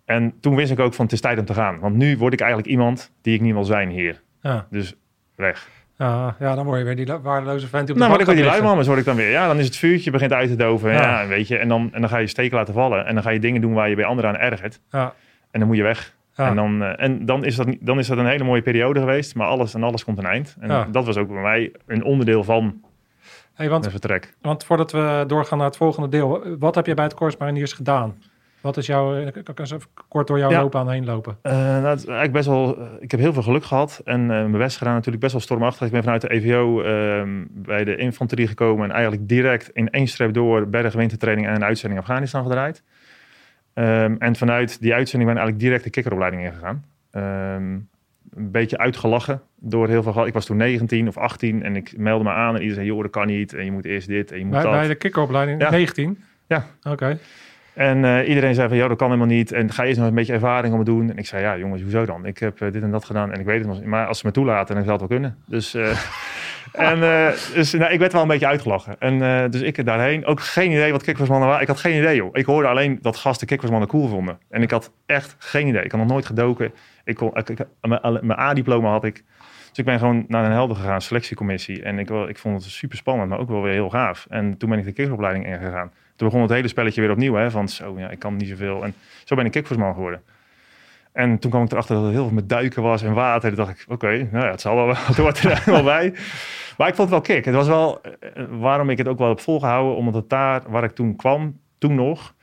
En toen wist ik ook van, het is tijd om te gaan. Want nu word ik eigenlijk iemand die ik niet wil zijn hier. Ja. Dus weg. Ja, ja, dan word je weer die waardeloze vent die op de Nou, word ik weer die luimammers, word ik dan weer. Ja, dan is het vuurtje, begint uit te doven. Ja. Ja. weet je. En dan, en dan ga je steken laten vallen. En dan ga je dingen doen waar je bij anderen aan ergert. Ja, En dan moet je weg. ja. En, dan, eh, en dan, is dat, dan is dat een hele mooie periode geweest. Maar alles en alles komt een eind. En Ja. dat was ook bij mij een onderdeel van Hey, want, het vertrek. want voordat we doorgaan naar het volgende deel, wat heb je bij het Corps Mariniers gedaan? Wat is jouw, ik kan eens even kort door jouw Ja. loopbaan heen lopen? Eh, nou, het is eigenlijk best wel, eh, ik heb heel veel geluk gehad en eh, mijn best gedaan natuurlijk best wel stormachtig. Ik ben vanuit de EVO ehm, bij de infanterie gekomen en eigenlijk direct in één streep door berg wintertraining en een uitzending Afghanistan gedraaid. Ehm, en vanuit die uitzending ben ik eigenlijk direct de kikkeropleiding ingegaan. Ehm, een beetje uitgelachen door heel veel. Ik was toen 19 of 18 en ik meldde me aan en iedereen zei: joh, dat kan niet en je moet eerst dit en je moet Bij, dat. bij de kikkeropleiding, Ja. 19? Ja. Oké. En eh, iedereen zei van, ja, dat kan helemaal niet. En ga eerst nog een beetje ervaring om het doen. En ik zei, ja, jongens, hoezo dan? Ik heb eh, dit en dat gedaan en ik weet het nog niet. Maar als ze me toelaten, dan zal het wel kunnen. Dus, eh, en, dus nou, ik werd wel een beetje uitgelachen. En dus ik daarheen, ook geen idee wat kickboxmannen waren. Ik had geen idee, joh. Ik hoorde alleen dat gasten kickboxmannen cool vonden. En ik had echt geen idee. Ik had nog nooit gedoken. Ik kon, ik, ik- mijn, A-diploma had ik. Dus ik ben gewoon naar een helder gegaan, selectiecommissie. En ik, wel- ik vond het super spannend, maar ook wel weer heel gaaf. En toen ben ik de kickboxopleiding ingegaan. Toen begon het hele spelletje weer opnieuw. Hè, van zo, ja, ik kan niet zoveel. En zo ben ik kickboxman geworden. En toen kwam ik erachter dat het heel veel met duiken was en water. Toen dacht ik, oké, nou ja, het zal wel, het hoort er wel bij. Maar ik vond het wel kick. Het was wel, eh, waarom ik het ook wel heb volgehouden, omdat het daar waar ik toen kwam, toen nog,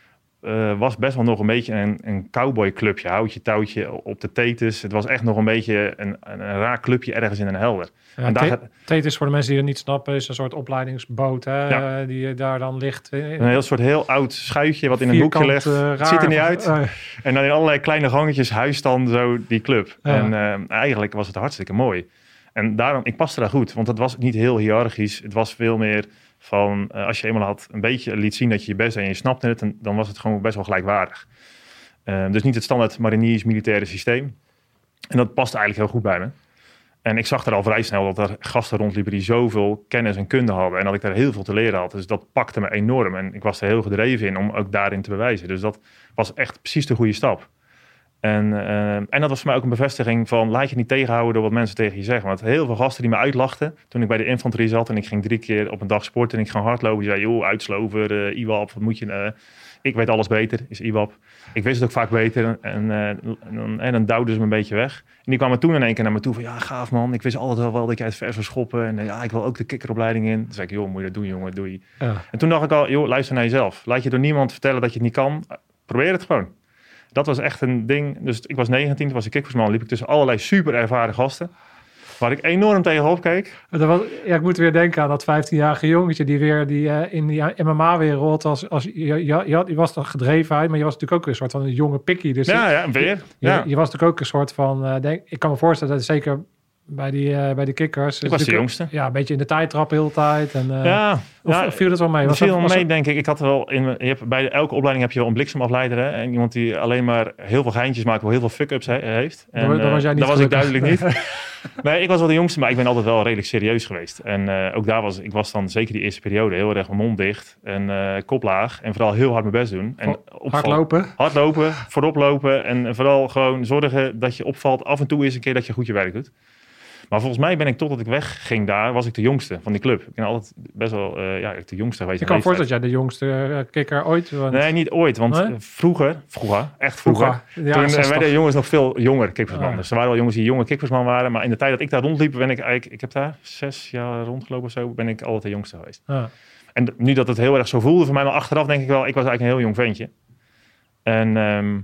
eh, was best wel nog een beetje een, een cowboyclubje. Houtje, touwtje op de tetes. Het was echt nog een beetje een, een, een raar clubje ergens in een helder. Ja, en daar, voor de mensen die het niet snappen, is een soort opleidingsboot hè, Ja. eh, die eh, daar dan ligt. in- een heel soort heel oud schuitje wat in een hoekje ligt. eh, raar ziet er niet uit. eh, En dan in allerlei kleine gangetjes huist dan zo die club. En eh, eigenlijk was het hartstikke mooi. En daarom, ik paste daar goed, want het was niet heel hiërarchisch. Het was veel meer van, eh, als je eenmaal had een beetje liet zien dat je je best deed en je snapte het, dan, was het gewoon best wel gelijkwaardig. Eh, dus niet het standaard mariniers militaire systeem. En dat paste eigenlijk heel goed bij me. En ik zag er al vrij snel dat er gasten rondliepen die zoveel kennis en kunde hadden. En dat ik daar heel veel te leren had. Dus dat pakte me enorm. En ik was er heel gedreven in om ook daarin te bewijzen. Dus dat was echt precies de goede stap. En, eh, en dat was voor mij ook een bevestiging van laat je niet tegenhouden door wat mensen tegen je zeggen. Want heel veel gasten die me uitlachten toen ik bij de infanterie zat en ik ging drie keer op een dag sporten en ik ging hardlopen. Die zeiden, joh, uitslover, eh IWAP, wat moet je... eh, ik weet alles beter, is IWAP. Ik wist het ook vaak beter en, en, dan, en dan duwden ze me een beetje weg. En die kwamen toen in één keer naar me toe van, ja, gaaf man. Ik wist altijd wel, wel dat jij het vers zou schoppen. En ja, ik wil ook de kikkeropleiding in. Toen zei ik, joh, moet je dat doen, jongen, doei. ja. En toen dacht ik al, joh, luister naar jezelf. Laat je door niemand vertellen dat je het niet kan. Probeer het gewoon. Dat was echt een ding. Dus ik was 19, toen was ik kickboxman. Liep ik tussen allerlei super ervaren gasten. Waar ik enorm tegenop keek. Dat was, ja, ik moet weer denken aan dat 15-jarige jongetje die weer die, eh, in die MMA-wereld als, als je, je, je, je was dan gedrevenheid, maar je was natuurlijk ook een soort van een jonge pikkie. Dus Ja, ja, weer. je, Ja. je was natuurlijk ook een soort van, eh, denk, ik kan me voorstellen dat zeker bij die, eh, bij die kickers. Ik was de jongste. Ja, een beetje in de tijdtrap de hele tijd. En, eh, Ja, of, ja, viel het wel mee? Dat Was viel dat- wel mee, dat- denk ik. Ik had wel in, je hebt, bij elke opleiding heb je wel een bliksemafleider. Hè? En iemand die alleen maar heel veel geintjes maakt, wel heel veel fuck-ups he- heeft. En, dan eh, was jij niet dat was ik duidelijk niet. nee, ik was wel de jongste, maar ik ben altijd wel redelijk serieus geweest. En eh, ook daar was ik was dan zeker die eerste periode heel erg mijn mond dicht en eh kop laag. En vooral heel hard mijn best doen. En opval- Hardlopen. Hardlopen, voorop lopen en vooral gewoon zorgen dat je opvalt. Af en toe eens een keer dat je goed je werk doet. Maar volgens mij ben ik totdat ik wegging daar, was ik de jongste van die club. Ik ben altijd best wel eh, ja, de jongste geweest. Ik kan voorstellen dat jij de jongste eh, kikker ooit bent. Nee, niet ooit. Want Nee? vroeger, vroeger, echt vroeger, Ja, toen eh, 60. werden jongens nog veel jonger kikkersman. Ah. Dus er waren wel jongens die jonge kikkersman waren. Maar in de tijd dat ik daar rondliep, ben ik eigenlijk, ik heb daar zes jaar rondgelopen of zo, ben ik altijd de jongste geweest. Ja. En nu dat het heel erg zo voelde voor mij, maar achteraf denk ik wel, ik was eigenlijk een heel jong ventje. En, ehm,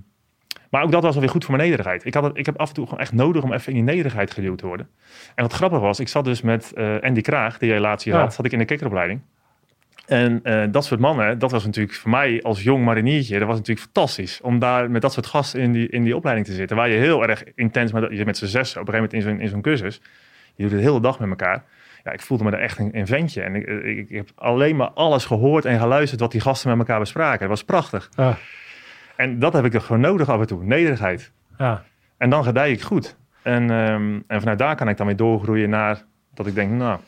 maar ook dat was alweer goed voor mijn nederigheid. Ik, had het, ik heb af en toe gewoon echt nodig om even in die nederigheid geduwd te worden. En wat grappig was, ik zat dus met eh, Andy Kraag, die relatie Ja. had, zat ik in de kikkeropleiding. En eh, dat soort mannen, dat was natuurlijk voor mij als jong mariniertje, dat was natuurlijk fantastisch. Om daar met dat soort gasten in die, in die opleiding te zitten. Waar je heel erg intens, met, je zit met z'n zes op een gegeven moment in zo'n, in zo'n cursus. Je doet het de hele dag met elkaar. Ja, ik voelde me daar echt een, een ventje. En ik, ik, ik heb alleen maar alles gehoord en geluisterd wat die gasten met elkaar bespraken. Dat was prachtig. En dat heb ik er gewoon nodig af en toe. Nederigheid. Ja. En dan gedij ik goed. En, ehm, en vanuit daar kan ik dan weer doorgroeien naar dat ik denk, nou,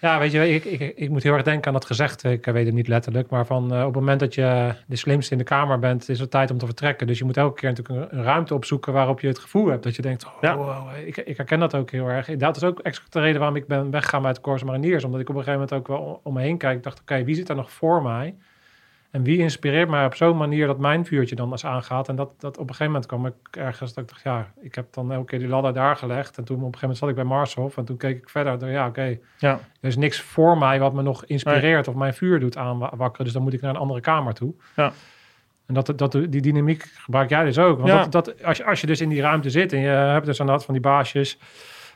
Ja, weet je, ik, ik, ik moet heel erg denken aan dat gezegd. Ik weet het niet letterlijk, maar van eh, op het moment dat je de slimste in de kamer bent, is het tijd om te vertrekken. Dus je moet elke keer natuurlijk een, een ruimte opzoeken waarop je het gevoel hebt dat je denkt, oh, Ja. wow, ik, ik herken dat ook heel erg. Dat is ook extra de reden waarom ik ben weggegaan uit de Corps Mariniers, omdat ik op een gegeven moment ook wel om me heen kijk. Ik dacht, oké, wie zit er nog voor mij? En wie inspireert mij op zo'n manier dat mijn vuurtje dan eens aangaat? En dat, dat op een gegeven moment kwam ik ergens dat ik dacht, ja, ik heb dan elke keer die ladder daar gelegd. En toen op een gegeven moment zat ik bij Marshof en toen keek ik verder. dacht Ja, oké, ja, er is niks voor mij wat me nog inspireert of mijn vuur doet aanwakkeren. Dus dan moet ik naar een andere kamer toe. Ja. En dat, dat, die dynamiek gebruik jij dus ook. Want Ja. dat, dat, als, je, als je dus in die ruimte zit en je hebt dus aan dat van die baasjes,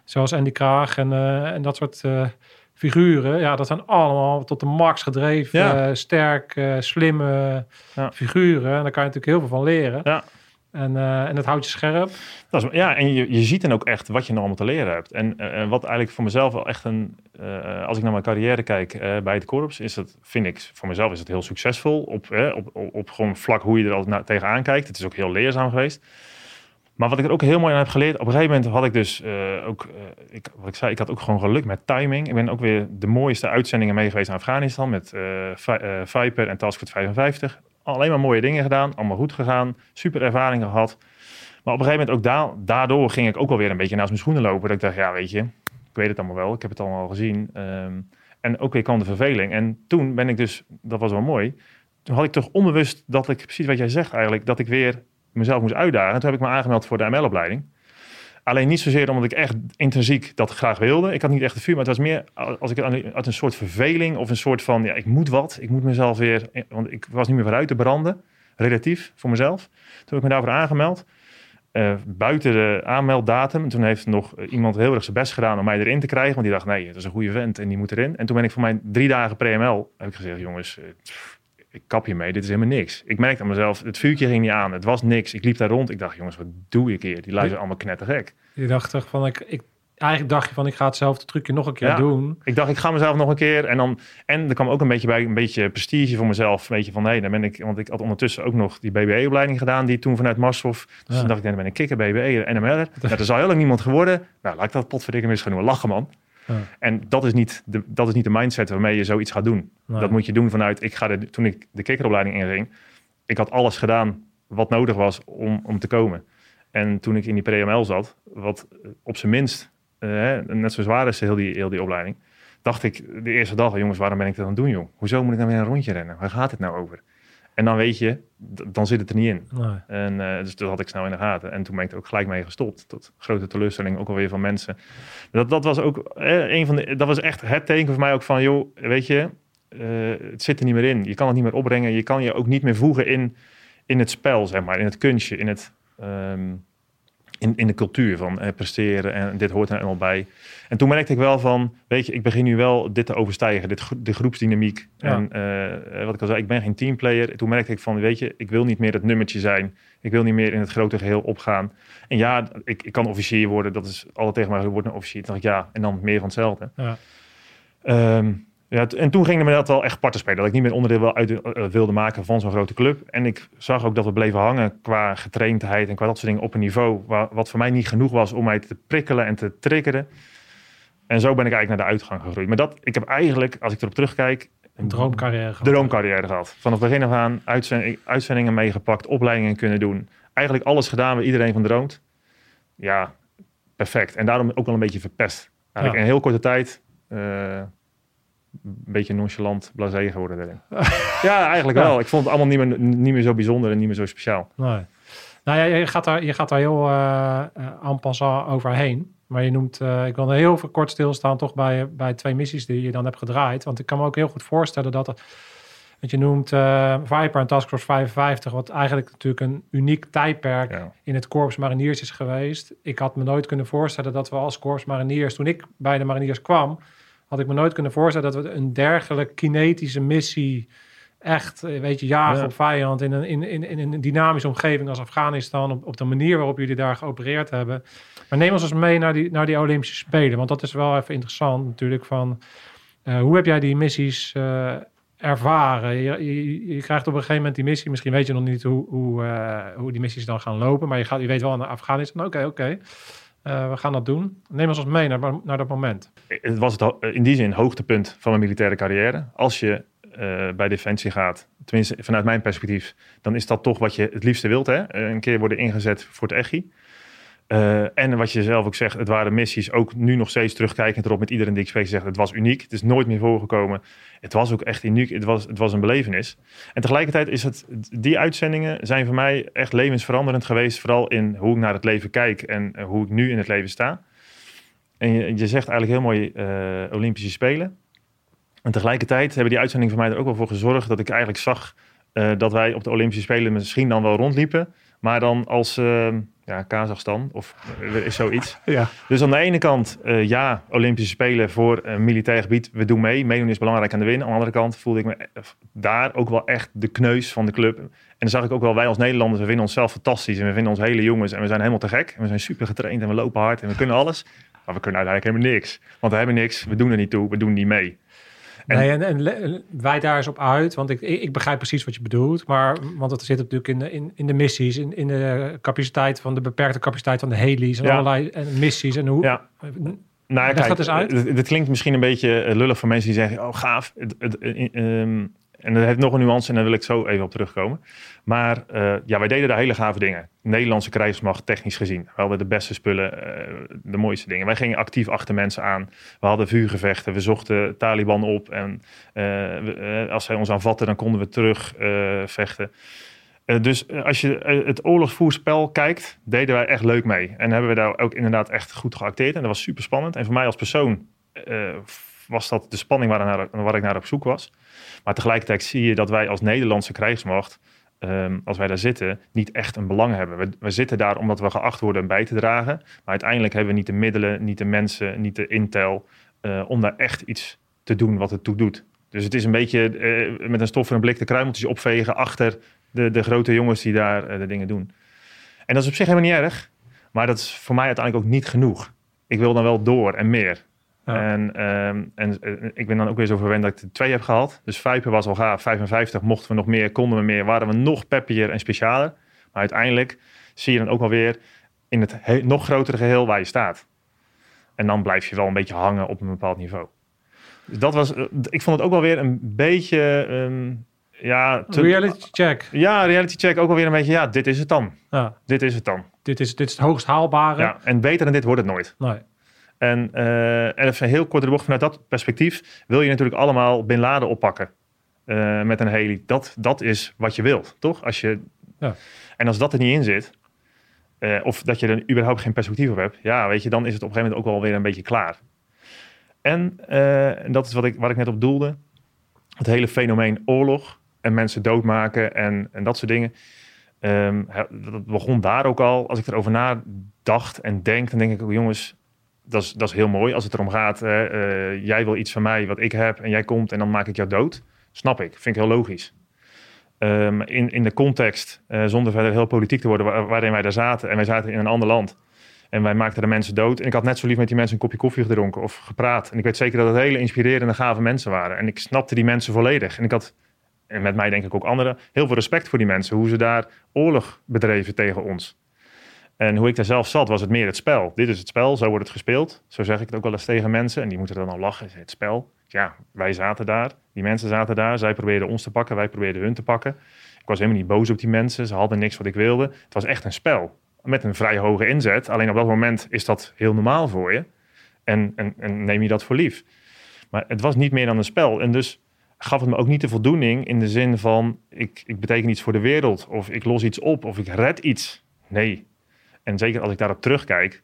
zoals Andy Kraag en, eh, en dat soort eh, figuren. Ja, dat zijn allemaal tot de max gedreven, Ja. eh, sterk, eh, slimme Ja. figuren. En daar kan je natuurlijk heel veel van leren. Ja. En, eh, en dat houdt je scherp. Dat is, ja, en je, je ziet dan ook echt wat je nog allemaal te leren hebt. En wat eigenlijk voor mezelf wel echt een... als ik naar mijn carrière kijk bij het korps, is dat, vind ik, voor mezelf is het heel succesvol. Op, op, op, op gewoon vlak hoe je er al na, tegenaan kijkt. Het is ook heel leerzaam geweest. Maar wat ik er ook heel mooi aan heb geleerd, op een gegeven moment had ik dus eh, ook, eh, ik, wat ik zei, ik had ook gewoon geluk met timing. Ik ben ook weer de mooiste uitzendingen mee geweest in Afghanistan met eh, Vi- Viper en Taskforce 55. Alleen maar mooie dingen gedaan, allemaal goed gegaan, super ervaring gehad. Maar op een gegeven moment ook da daardoor ging ik ook alweer een beetje naast mijn schoenen lopen. Dat ik dacht, ja weet je, ik weet het allemaal wel, ik heb het allemaal gezien. Ehm, en ook weer kwam de verveling. En toen ben ik dus, dat was wel mooi, toen had ik toch onbewust dat ik, precies wat jij zegt eigenlijk, dat ik weer mezelf moest uitdagen. En toen heb ik me aangemeld voor de ML-opleiding. Alleen niet zozeer omdat ik echt intrinsiek dat graag wilde. Ik had niet echt het vuur, maar het was meer als ik uit een soort verveling of een soort van, ja, ik moet wat. Ik moet mezelf weer, want ik was niet meer vooruit te branden, relatief voor mezelf. Toen heb ik me daarvoor aangemeld. Eh, buiten de aanmelddatum. En toen heeft nog eh, iemand heel erg zijn best gedaan om mij erin te krijgen. Want die dacht, nee, dat is een goede vent en die moet erin. En toen ben ik voor mijn drie dagen pre-ML, heb ik gezegd, jongens, eh, ik kap je mee, dit is helemaal niks. Ik merkte aan mezelf, het vuurtje ging niet aan, het was niks. Ik liep daar rond, ik dacht, jongens, wat doe ik hier? Die luisteren allemaal knettergek. Je dacht toch van, ik, ik, eigenlijk dacht je van, ik ga hetzelfde trucje nog een keer Ja. doen. Ik dacht, ik ga mezelf nog een keer. En, dan, en er kwam ook een beetje bij, een beetje prestige voor mezelf. Een beetje van, nee, dan ben ik... Want ik had ondertussen ook nog die BBE-opleiding gedaan, die toen vanuit Marshof. Dus Ja. toen dacht ik, dan ben ik kikker, BBE, NML'er. Nou, er zal heel lang niemand geworden. Nou, laat ik dat potverdikke mis gaan doen. Lachen, man. Ja. En dat is, niet de, dat is niet de mindset waarmee je zoiets gaat doen. Nee. Dat moet je doen vanuit, ik ga de, toen ik de kikkeropleiding inging, ik had alles gedaan wat nodig was om, om te komen. En toen ik in die pre-ML zat, wat op zijn minst eh, net zo zwaar is heel die, heel die opleiding, dacht ik de eerste dag, jongens, waarom ben ik dat aan het doen, joh? Hoezo moet ik dan weer een rondje rennen? Waar gaat het nou over? En dan weet je, dan zit het er niet in. Nee. En eh, dus dat had ik snel in de gaten. En toen ben ik er ook gelijk mee gestopt. Tot grote teleurstelling ook alweer van mensen. Dat, dat was ook eh, een van de. Dat was echt het teken voor mij ook van, joh, weet je, eh, het zit er niet meer in. Je kan het niet meer opbrengen. Je kan je ook niet meer voegen in, in het spel, zeg maar, in het kunstje, in het. ehm, in, in de cultuur van eh, presteren en dit hoort er helemaal bij. En toen merkte ik wel van, weet je, ik begin nu wel dit te overstijgen, dit, de groepsdynamiek. Ja. En eh, wat ik al zei, ik ben geen teamplayer. Toen merkte ik van, weet je, ik wil niet meer het nummertje zijn. Ik wil niet meer in het grote geheel opgaan. En ja, ik, ik kan officier worden, dat is altijd tegen mij, wordt een officier. Toen dacht ik, ja, en dan meer van hetzelfde. Ja. Ehm, ja, en toen ging me dat wel echt parten spelen. Dat ik niet meer onderdeel uit, eh, wilde maken van zo'n grote club. En ik zag ook dat we bleven hangen qua getraindheid en qua dat soort dingen op een niveau waar, wat voor mij niet genoeg was om mij te prikkelen en te triggeren. En zo ben ik eigenlijk naar de uitgang gegroeid. Maar dat, ik heb eigenlijk, als ik erop terugkijk, Een droomcarrière gehad. droomcarrière gehad. Vanaf begin af aan uitzending, uitzendingen meegepakt, opleidingen kunnen doen. Eigenlijk alles gedaan waar iedereen van droomt. Ja, perfect. En daarom ook wel een beetje verpest. Eigenlijk Ja. in een heel korte tijd eh, een beetje nonchalant, blasé geworden erin. ja, eigenlijk Ja. wel. Ik vond het allemaal niet meer, niet meer zo bijzonder en niet meer zo speciaal. Nee. Nou ja, je gaat daar, je gaat daar heel eh, en passant overheen. Maar je noemt, eh, ik wil er heel kort stilstaan toch bij, bij twee missies die je dan hebt gedraaid. Want ik kan me ook heel goed voorstellen dat, dat je noemt Viper en Task Force 55, wat eigenlijk natuurlijk een uniek tijdperk Ja. in het Korps Mariniers is geweest. Ik had me nooit kunnen voorstellen dat we als Korps Mariniers, toen ik bij de Mariniers kwam, had ik me nooit kunnen voorstellen dat we een dergelijke kinetische missie echt, eh, weet je, jagen Ja. op vijand in een, in, in, in een dynamische omgeving als Afghanistan, op, op de manier waarop jullie daar geopereerd hebben. Maar neem ons eens mee naar die, naar die Olympische Spelen, want dat is wel even interessant natuurlijk van, eh, hoe heb jij die missies eh, ervaren? Je, je, je krijgt op een gegeven moment die missie, misschien weet je nog niet hoe, hoe, hoe die missies dan gaan lopen, maar je, gaat, je weet wel naar Afghanistan, oké, oké. Eh, we gaan dat doen. Neem ons mee naar, naar dat moment. Het was het ho- in die zin hoogtepunt van mijn militaire carrière. Als je eh, bij Defensie gaat, tenminste vanuit mijn perspectief, dan is dat toch wat je het liefste wilt. Hè? Een keer worden ingezet voor het EGI. Eh, en wat je zelf ook zegt, het waren missies, ook nu nog steeds terugkijkend erop met iedereen die ik spreek, zegt het was uniek. Het is nooit meer voorgekomen. Het was ook echt uniek. Het was, het was een belevenis. En tegelijkertijd is het, die uitzendingen zijn voor mij echt levensveranderend geweest. Vooral in hoe ik naar het leven kijk en eh, hoe ik nu in het leven sta. En je, je zegt eigenlijk heel mooi eh, Olympische Spelen. En tegelijkertijd hebben die uitzendingen voor mij er ook wel voor gezorgd dat ik eigenlijk zag dat wij op de Olympische Spelen misschien dan wel rondliepen. Maar dan als eh, ja, Kazachstan of er is zoiets. Ja. Dus aan de ene kant, eh, ja, Olympische Spelen voor een militair gebied, we doen mee. Meedoen is belangrijk aan de win. Aan de andere kant voelde ik me eh, daar ook wel echt de kneus van de club. En dan zag ik ook wel, wij als Nederlanders, we vinden onszelf fantastisch. En we vinden ons hele jongens en we zijn helemaal te gek. En we zijn super getraind en we lopen hard en we kunnen alles. Maar we kunnen uiteindelijk helemaal niks. Want we hebben niks, we doen er niet toe, we doen niet mee. En- nee, en, wij daar eens op uit, want ik, ik, begrijp precies wat je bedoelt. Maar, want het zit natuurlijk in de, in, in de missies, in, in de capaciteit van de beperkte capaciteit van de heli's en Ja. allerlei en missies. En hoe, Ja. Nou, ja, Leg kijk, dat. Dit, klinkt misschien een beetje eh, lullig voor mensen die zeggen: Oh, gaaf. Het, het, eh, ehm, en dat heeft nog een nuance en daar wil ik zo even op terugkomen. Maar eh, ja, wij deden daar hele gave dingen. Nederlandse krijgsmacht, technisch gezien. We hadden de beste spullen, eh, de mooiste dingen. Wij gingen actief achter mensen aan. We hadden vuurgevechten. We zochten Taliban op. En eh, als zij ons aanvatten, dan konden we terug vechten. Dus als je het oorlogsvoerspel kijkt, deden wij echt leuk mee. En hebben we daar ook inderdaad echt goed geacteerd. En dat was super spannend. En voor mij als persoon eh, was dat de spanning waar, naar, waar ik naar op zoek was. Maar tegelijkertijd zie je dat wij als Nederlandse krijgsmacht, ehm, als wij daar zitten, niet echt een belang hebben. We, we zitten daar omdat we geacht worden bij te dragen. Maar uiteindelijk hebben we niet de middelen, niet de mensen, niet de intel eh, om daar echt iets te doen wat het toe doet. Dus het is een beetje eh, met een stof en een blik de kruimeltjes opvegen achter de, de grote jongens die daar eh, de dingen doen. En dat is op zich helemaal niet erg. Maar dat is voor mij uiteindelijk ook niet genoeg. Ik wil dan wel door en meer. Ja. En, ehm, en eh, ik ben dan ook weer zo verwend dat ik er twee heb gehad. Dus Vijper was al gaaf. 55 mochten we nog meer, konden we meer. Waren we nog peppier en specialer. Maar uiteindelijk zie je dan ook wel weer in het he- nog grotere geheel waar je staat. En dan blijf je wel een beetje hangen op een bepaald niveau. Dus dat was, eh, ik vond het ook wel weer een beetje, ehm, ja, te- reality check. ja, reality check ook wel weer een beetje, ja, dit is het dan. Ja, Dit is het dan. dit, is, dit is het hoogst haalbare. Ja, en beter dan dit wordt het nooit. Nee. En, eh, en even heel kort de bocht vanuit dat perspectief wil je natuurlijk allemaal Bin Laden oppakken eh, met een heli. Dat, dat is wat je wilt, toch? Als je, Ja. En als dat er niet in zit, eh, of dat je er überhaupt geen perspectief op hebt, ja, weet je, dan is het op een gegeven moment ook wel weer een beetje klaar. En, eh, en dat is wat ik, waar ik net op doelde. Het hele fenomeen oorlog en mensen doodmaken en, en dat soort dingen. Ehm, dat begon daar ook al. Als ik erover nadacht en denk, dan denk ik ook, jongens, dat is, dat is heel mooi. Als het erom gaat, eh, jij wil iets van mij wat ik heb en jij komt en dan maak ik jou dood. Snap ik, vind ik heel logisch. Ehm, in, in de context, eh, zonder verder heel politiek te worden, waar- waarin wij daar zaten. En wij zaten in een ander land. En wij maakten de mensen dood. En ik had net zo lief met die mensen een kopje koffie gedronken of gepraat. En ik weet zeker dat het hele inspirerende, gave mensen waren. En ik snapte die mensen volledig. En ik had, en met mij denk ik ook anderen, heel veel respect voor die mensen. Hoe ze daar oorlog bedreven tegen ons. En hoe ik daar zelf zat, was het meer het spel. Dit is het spel, zo wordt het gespeeld. Zo zeg ik het ook wel eens tegen mensen. En die moeten dan al lachen. Het spel. Ja, wij zaten daar. Die mensen zaten daar. Zij probeerden ons te pakken. Wij probeerden hun te pakken. Ik was helemaal niet boos op die mensen. Ze hadden niks wat ik wilde. Het was echt een spel. Met een vrij hoge inzet. Alleen op dat moment is dat heel normaal voor je. En, en, en neem je dat voor lief. Maar het was niet meer dan een spel. En dus gaf het me ook niet de voldoening in de zin van... ik, ik beteken iets voor de wereld. Of ik los iets op. Of ik red iets. Nee. En zeker als ik daarop terugkijk...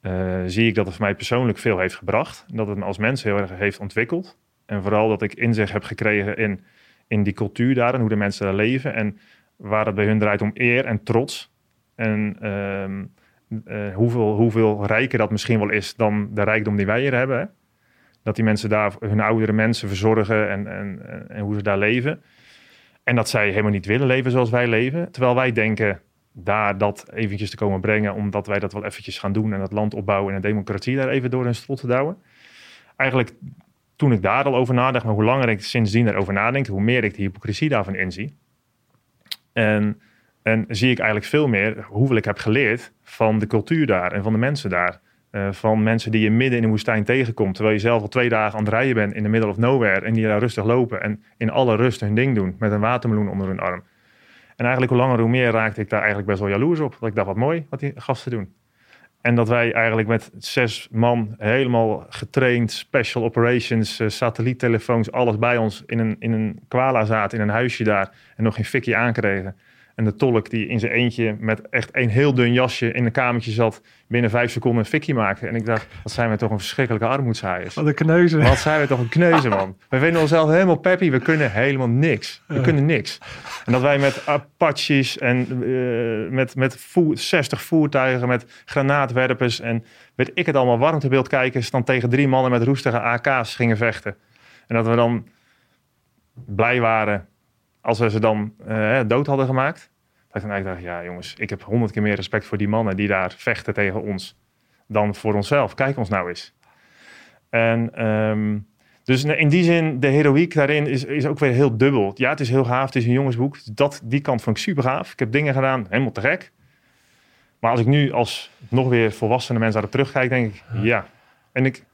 eh, zie ik dat het mij persoonlijk veel heeft gebracht. Dat het me als mens heel erg heeft ontwikkeld. En vooral dat ik inzicht heb gekregen in, in die cultuur daar... en hoe de mensen daar leven. En waar het bij hun draait om eer en trots... En ehm, eh, hoeveel, hoeveel rijker dat misschien wel is dan de rijkdom die wij hier hebben. Dat die mensen daar hun oudere mensen verzorgen en, en, en, en hoe ze daar leven. En dat zij helemaal niet willen leven zoals wij leven. Terwijl wij denken daar dat eventjes te komen brengen, omdat wij dat wel eventjes gaan doen en het land opbouwen en de democratie daar even door hun strot te douwen. Eigenlijk toen ik daar al over nadacht, maar hoe langer ik sindsdien erover nadenk, hoe meer ik de hypocrisie daarvan inzie. En en zie ik eigenlijk veel meer hoeveel ik heb geleerd van de cultuur daar en van de mensen daar. Eh, van mensen die je midden in de woestijn tegenkomt. Terwijl je zelf al twee dagen aan het rijden bent in de middle of nowhere. En die daar rustig lopen en in alle rust hun ding doen. Met een watermeloen onder hun arm. En eigenlijk hoe langer hoe meer raakte ik daar eigenlijk best wel jaloers op. Dat ik dacht wat mooi wat die gasten doen. En dat wij eigenlijk met zes man helemaal getraind, special operations, eh, satelliettelefoons, alles bij ons in een, in een kwala zaten, in een huisje daar. En nog geen fikje aankregen. En de tolk die in zijn eentje met echt een heel dun jasje in een kamertje zat, binnen vijf seconden een fikje maken. En ik dacht, wat zijn we toch een verschrikkelijke armoedzaaiers. Wat een kneuzen. Wat zijn we toch een kneuzen, man. We vinden onszelf helemaal peppy. We kunnen helemaal niks. We kunnen niks. En dat wij met Apaches en eh, met, met voer- 60 voertuigen, met granaatwerpers en weet ik het allemaal, warmtebeeldkijkers, dan tegen drie mannen met roestige AK's gingen vechten. En dat we dan blij waren als we ze dan eh, dood hadden gemaakt. Dat ik dan eigenlijk dacht, ja jongens, ik heb honderd keer meer respect voor die mannen die daar vechten tegen ons dan voor onszelf. Kijk ons nou eens. En ehm, dus in die zin, de heroïek daarin is, is ook weer heel dubbel. Ja, het is heel gaaf, het is een jongensboek. Dat, die kant vond ik super gaaf. Ik heb dingen gedaan, helemaal te gek. Maar als ik nu als nog weer volwassene mensen daarop terugkijk, denk ik, ja. En ik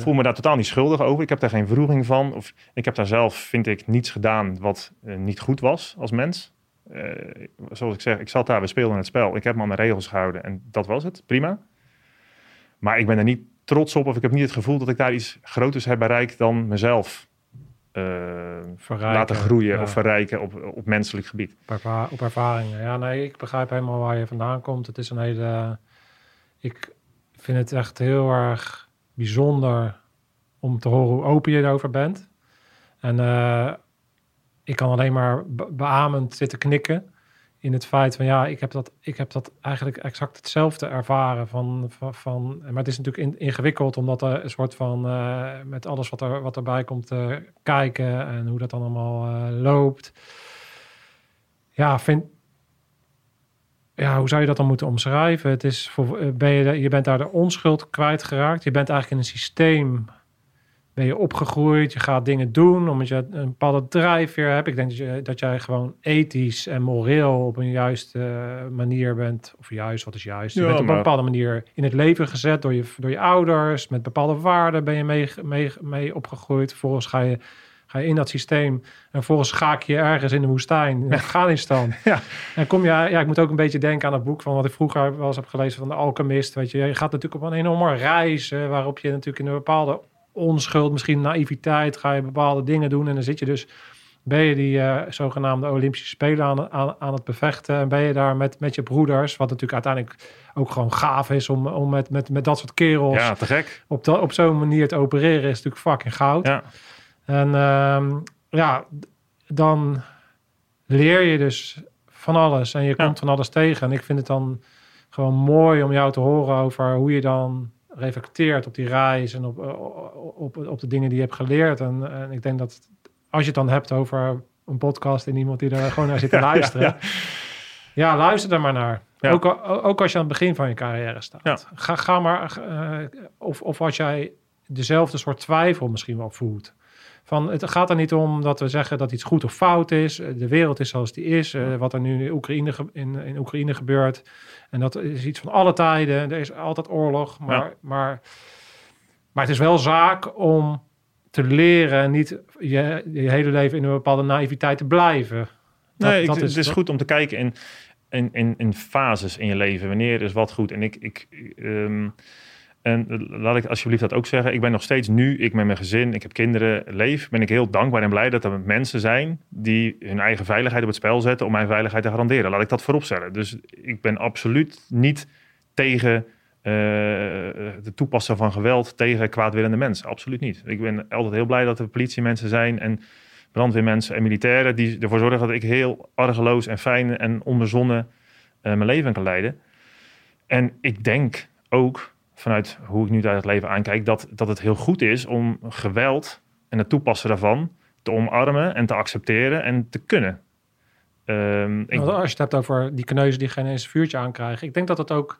voel me daar totaal niet schuldig over. Ik heb daar geen vroeging van. Of ik heb daar zelf, vind ik, niets gedaan wat eh, niet goed was als mens. Eh, zoals ik zeg, ik zat daar, we speelden het spel. Ik heb me aan de regels gehouden en dat was het, prima. Maar ik ben er niet trots op of ik heb niet het gevoel dat ik daar iets groters heb bereikt dan mezelf eh, Verrijken, laten groeien ja. of verrijken op, op menselijk gebied. Op ervaringen. Ja, nee, ik begrijp helemaal waar je vandaan komt. Het is een hele. Ik vind het echt heel erg bijzonder om te horen hoe open je erover bent. En eh, ik kan alleen maar be- beamend zitten knikken in het feit van ja, ik heb dat, ik heb dat eigenlijk exact hetzelfde ervaren van, van, maar het is natuurlijk in- ingewikkeld omdat er een soort van eh, met alles wat er wat erbij komt eh, kijken en hoe dat dan allemaal eh, loopt. Ja, vind, ja, hoe zou je dat dan moeten omschrijven? Het is voor, eh, ben je, je bent daar de onschuld kwijtgeraakt. Je bent eigenlijk in een systeem ben je opgegroeid. Je gaat dingen doen omdat je een bepaalde drijfveer hebt. Ik denk dat, je, dat jij gewoon ethisch en moreel op een juiste eh, manier bent. Of juist, wat is juist? Je Ja, bent op een bepaalde manier in het leven gezet door je, door je ouders. Met bepaalde waarden ben je mee, mee, mee opgegroeid. Vervolgens ga je, ga je in dat systeem. En vervolgens schaak je ergens in de woestijn, in Afghanistan. Ja. En kom je, ja, ik moet ook een beetje denken aan het boek van wat ik vroeger wel eens heb gelezen van de Alchemist. Weet je, je gaat natuurlijk op een enorme reis, eh, waarop je natuurlijk in een bepaalde onschuld, misschien naïviteit, ga je bepaalde dingen doen. En dan zit je dus, ben je die eh, zogenaamde Olympische Spelen aan, aan, aan het bevechten. En ben je daar met, met je broeders, wat natuurlijk uiteindelijk ook gewoon gaaf is om, om met, met, met dat soort kerels Ja, te gek. op, dat op zo'n manier te opereren, is natuurlijk fucking goud. Ja. En ehm, ja, dan leer je dus van alles. En je Ja. komt van alles tegen. En ik vind het dan gewoon mooi om jou te horen over hoe je dan reflecteert op die reis en op, op, op, op de dingen die je hebt geleerd. En, en ik denk dat als je het dan hebt over een podcast en iemand die er gewoon naar zit te Ja, luisteren. ja. Ja, luister er maar naar. Ook, ook als je aan het begin van je carrière staat. Ga, ga maar, eh, of, of als jij dezelfde soort twijfel misschien wel voelt. Van, het gaat er niet om dat we zeggen dat iets goed of fout is. Eh, De wereld is zoals die is. Eh, wat er nu in Oekraïne, in, in Oekraïne gebeurt. En dat is iets van alle tijden. Er is altijd oorlog. Maar, Ja. maar, maar het is wel zaak om te leren en niet je, je hele leven in een bepaalde naïviteit te blijven. Dat- nee, ik- dat het is dat- goed om te kijken in, in, in, in fases in je leven. Wanneer is wat goed? En ik, ik ehm, en laat ik alsjeblieft dat ook zeggen. Ik ben nog steeds nu, ik met mijn gezin, ik heb kinderen, leef. Ben ik heel dankbaar en blij dat er mensen zijn die hun eigen veiligheid op het spel zetten om mijn veiligheid te garanderen. Laat ik dat vooropstellen. Dus ik ben absoluut niet tegen eh het toepassen van geweld tegen kwaadwillende mensen. Absoluut niet. Ik ben altijd heel blij dat er politiemensen zijn en brandweermensen en militairen die ervoor zorgen dat ik heel argeloos en fijn en onbezonnen eh, mijn leven kan leiden. En ik denk ook, vanuit hoe ik nu naar het leven aankijk, dat, dat het heel goed is om geweld en het toepassen daarvan te omarmen en te accepteren en te kunnen. Ehm, ik, als je het hebt over die kneuzen die geen eens een vuurtje aankrijgen. Ik denk dat het ook...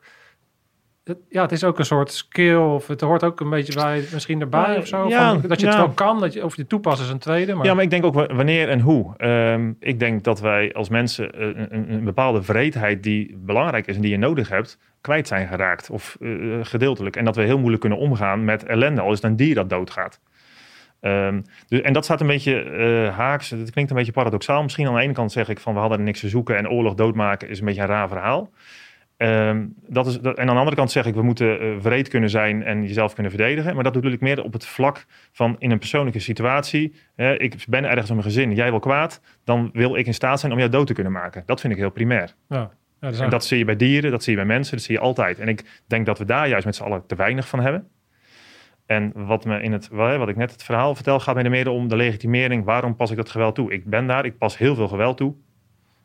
het- ja, het is ook een soort skill. Of het hoort ook een beetje bij misschien erbij of zo. ja, van, dat je het ja. wel kan. Dat je, of je toepassen is een tweede. Maar Ja, maar ik denk ook wa- wanneer en hoe. Ehm, ik denk dat wij als mensen eh, een, een, een bepaalde vreedheid die belangrijk is en die je nodig hebt, kwijt zijn geraakt. Of eh, gedeeltelijk. En dat we heel moeilijk kunnen omgaan met ellende, al is het een dier dat doodgaat. Ehm, dus, en dat staat een beetje eh, haaks. Het klinkt een beetje paradoxaal. Misschien aan de ene kant zeg ik van we hadden er niks te zoeken en oorlog doodmaken is een beetje een raar verhaal. Ehm, dat is, dat, en aan de andere kant zeg ik we moeten eh wreed kunnen zijn en jezelf kunnen verdedigen. Maar dat bedoel ik meer op het vlak van in een persoonlijke situatie. Ik ben ergens om mijn gezin, jij wil kwaad. Dan wil ik in staat zijn om jou dood te kunnen maken. Dat vind ik heel primair. ja, ja, zijn- En dat zie je bij dieren, dat zie je bij mensen, dat zie je altijd. En ik denk dat we daar juist met z'n allen te weinig van hebben. En wat, me in het, wat ik net het verhaal vertel, gaat mij er meer om de legitimering. Waarom pas ik dat geweld toe? Ik ben daar, ik pas heel veel geweld toe.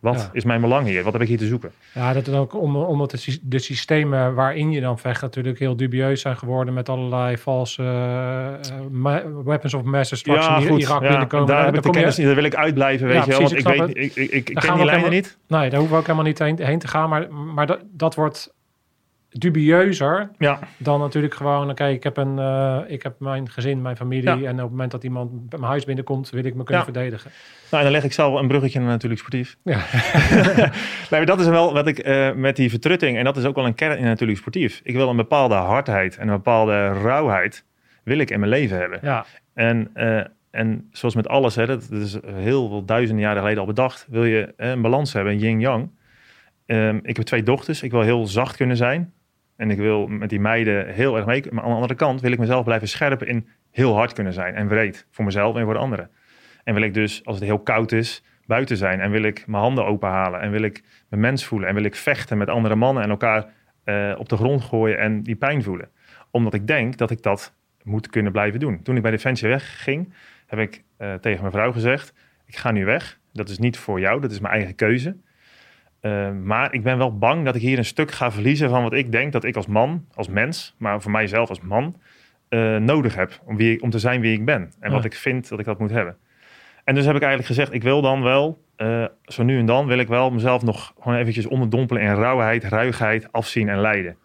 Wat Ja. is mijn belang hier? Wat heb ik hier te zoeken? ja, dat is ook om, omdat de, de systemen waarin je dan vecht natuurlijk heel dubieus zijn geworden met allerlei valse eh, weapons of mass destruction die Irak ja, binnenkomen. daar heb ik de je- kennis niet. Daar wil ik uitblijven, weet Ja, je wel. Want ik, ik weet, ik, ik, ken die lijnen niet. Nee, daar hoeven we ook helemaal niet heen, heen te gaan. Maar, maar dat, dat wordt dubieuzer Ja, dan natuurlijk gewoon... Oké, ik, heb een, eh, ik heb mijn gezin, mijn familie... Ja. en op het moment dat iemand bij mijn huis binnenkomt... wil ik me kunnen Ja. verdedigen. nou, en dan leg ik zelf een bruggetje naar natuurlijk sportief. Ja. nee, dat is wel wat ik eh, met die vertrutting, en dat is ook wel een kern in natuurlijk sportief. Ik wil een bepaalde hardheid en een bepaalde rauwheid wil ik in mijn leven hebben. ja, En, eh, en zoals met alles, hè, dat, dat is heel veel duizenden jaren geleden al bedacht, wil je een balans hebben, een yin-yang. Ehm, ik heb twee dochters, ik wil heel zacht kunnen zijn. En ik wil met die meiden heel erg mee. Maar aan de andere kant wil ik mezelf blijven scherpen in heel hard kunnen zijn. En wreed voor mezelf en voor de anderen. En wil ik dus, als het heel koud is, buiten zijn. En wil ik mijn handen openhalen. En wil ik mijn mens voelen. En wil ik vechten met andere mannen en elkaar eh, op de grond gooien en die pijn voelen. Omdat ik denk dat ik dat moet kunnen blijven doen. Toen ik bij Defensie wegging, heb ik eh, tegen mijn vrouw gezegd: Ik ga nu weg. Dat is niet voor jou, dat is mijn eigen keuze. Eh, maar ik ben wel bang dat ik hier een stuk ga verliezen van wat ik denk dat ik als man, als mens, maar voor mijzelf als man, eh, nodig heb om, wie, om te zijn wie ik ben. En wat ik vind dat ik dat moet hebben. En dus heb ik eigenlijk gezegd, ik wil dan wel, eh, zo nu en dan wil ik wel mezelf nog gewoon eventjes onderdompelen in rauwheid, ruigheid, afzien en lijden.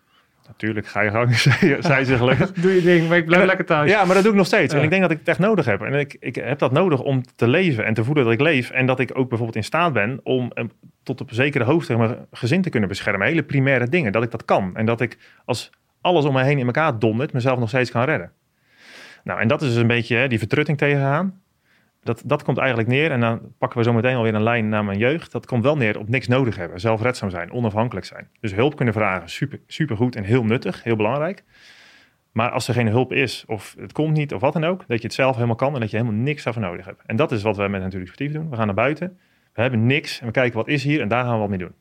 Natuurlijk ga je gang, zei, ze gelukkig. doe je ding, maar ik blijf En- lekker thuis. Ja, maar dat doe ik nog steeds. Ja. En ik denk dat ik het echt nodig heb. En ik, ik heb dat nodig om te leven en te voelen dat ik leef. En dat ik ook bijvoorbeeld in staat ben om eh, tot op zekere hoogte mijn gezin te kunnen beschermen. Hele primaire dingen. Dat ik dat kan. En dat ik als alles om me heen in elkaar dondert, mezelf nog steeds kan redden. Nou, en dat is dus een beetje hè, die vertrutting tegengaan. Dat, dat komt eigenlijk neer, en dan pakken we zo meteen alweer een lijn naar mijn jeugd. Dat komt wel neer op niks nodig hebben, zelfredzaam zijn, onafhankelijk zijn. Dus hulp kunnen vragen, super, super goed en heel nuttig, heel belangrijk. Maar als er geen hulp is, of het komt niet, of wat dan ook, dat je het zelf helemaal kan en dat je helemaal niks daarvoor nodig hebt. En dat is wat wij met Natuurlijk Sportief doen. We gaan naar buiten, we hebben niks en we kijken wat is hier en daar gaan we wat mee doen.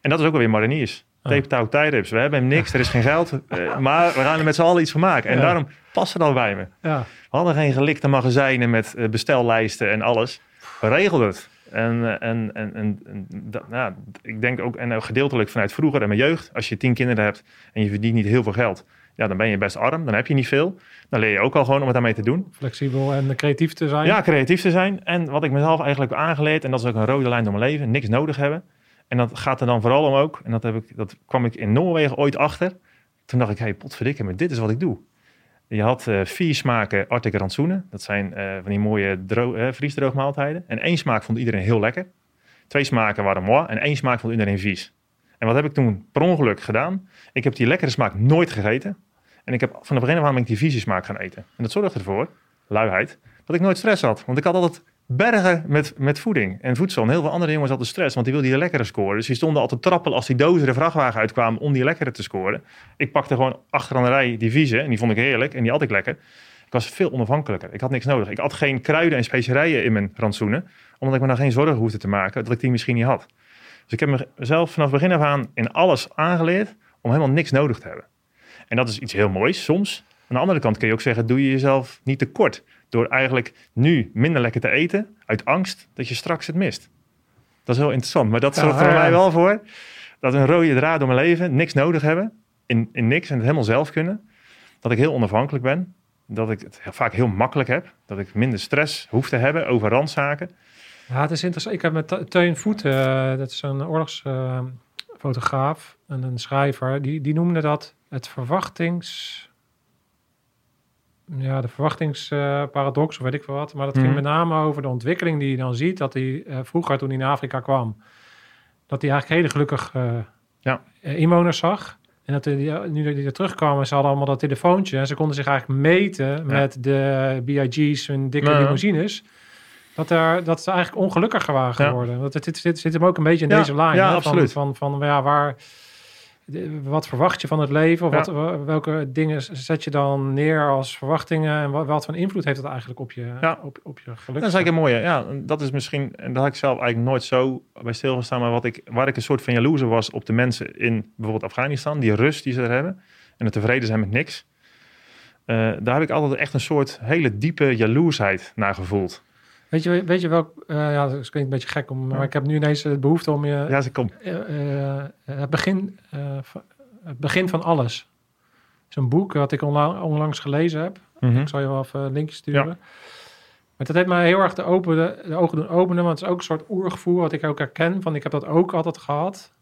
En dat is ook alweer mariniers. Ah. Tape, touw. We hebben niks, er is geen geld, eh, maar we gaan er met z'n allen iets van maken. En Ja. daarom het al bij me. Ja. We hadden geen gelikte magazijnen met eh, bestellijsten en alles. We regelden het. En, eh, en, en, en, nou, ik denk ook, en gedeeltelijk vanuit vroeger en mijn jeugd, als je tien kinderen hebt en je verdient niet heel veel geld, ja, dan ben je best arm, dan heb je niet veel. Dan leer je ook al gewoon om het daarmee te doen. Flexibel en creatief te zijn. Ja, creatief te zijn. En wat ik mezelf eigenlijk heb aangeleerd, en dat is ook een rode lijn door mijn leven, niks nodig hebben. En dat gaat er dan vooral om ook, en dat, heb ik, dat kwam ik in Noorwegen ooit achter. Toen dacht ik, hé, hey, potverdikke, maar dit is wat ik doe. Je had eh, vier smaken Arctic rantsoenen. Dat zijn eh, van die mooie eh, vriesdroogmaaltijden. En één smaak vond iedereen heel lekker. Twee smaken waren moi en één smaak vond iedereen vies. En wat heb ik toen per ongeluk gedaan? Ik heb die lekkere smaak nooit gegeten. En ik heb van de begin af aan ben ik die vieze smaak gaan eten. En dat zorgde ervoor, luiheid, dat ik nooit stress had. Want ik had altijd bergen met, met voeding en voedsel. En heel veel andere jongens hadden stress, want die wilden die lekkere scoren. Dus die stonden te trappelen als die dozen de vrachtwagen uitkwamen om die lekkere te scoren. Ik pakte gewoon achter aan de rij die vieze en die vond ik heerlijk en die had ik lekker. Ik was veel onafhankelijker. Ik had niks nodig. Ik had geen kruiden en specerijen in mijn rantsoenen, omdat ik me dan geen zorgen hoefde te maken dat ik die misschien niet had. Dus ik heb mezelf vanaf begin af aan in alles aangeleerd om helemaal niks nodig te hebben. En dat is iets heel moois soms. Aan de andere kant kun je ook zeggen, doe je jezelf niet tekort. Door eigenlijk nu minder lekker te eten, uit angst dat je straks het mist. Dat is heel interessant. Maar dat zorgt er mij wel voor dat een rode draad door mijn leven, niks nodig hebben, in, in niks en het helemaal zelf kunnen. Dat ik heel onafhankelijk ben. Dat ik het vaak heel makkelijk heb. Dat ik minder stress hoef te hebben over randzaken. Ja, het is interessant. Ik heb met Te- Teun Voeten, eh, dat is een oorlogsfotograaf en een schrijver, die, die noemde dat het verwachtings... Ja, de verwachtingsparadox, of weet ik veel wat. Maar dat ging Mhm. met name over de ontwikkeling die je dan ziet. Dat hij eh, vroeger, toen hij naar Afrika kwam, dat hij eigenlijk hele gelukkig Ja. eh, inwoners zag. En dat hij, nu dat hij er terugkwam, ze hadden allemaal dat telefoontje. En ze konden zich eigenlijk meten met de BIG's en dikke Ja. limousines. Dat, er, dat ze eigenlijk ongelukkiger waren geworden. Want het zit, zit, zit hem ook een beetje in deze lijn. hè, van, absoluut. Van, van, ja, waar, wat verwacht je van het leven? Of Ja. wat, wa- welke dingen zet je dan neer als verwachtingen? En wat, wat voor invloed heeft dat eigenlijk op je, Ja. op, op je geluk? Dat is eigenlijk een mooie. Ja, dat is misschien, en daar had ik zelf eigenlijk nooit zo bij stilgestaan. Maar wat ik, waar ik een soort van jaloezer was op de mensen in bijvoorbeeld Afghanistan. Die rust die ze er hebben. En het tevreden zijn met niks. Eh, daar heb ik altijd echt een soort hele diepe jaloersheid naar gevoeld. Weet, je, weet je welk... eh, ja, dat klinkt een beetje gek, om, maar ik heb nu ineens de behoefte om je... Ja, ze kom. eh, eh, het, begin, eh, van- het begin van alles. Het is een boek wat ik onla- onlangs gelezen heb. Mhm. Ik zal je wel even een linkje sturen. Maar dat heeft mij heel erg de, open, de ogen doen openen. Want het is ook een soort oergevoel wat ik ook herken. Van ik heb dat ook altijd gehad.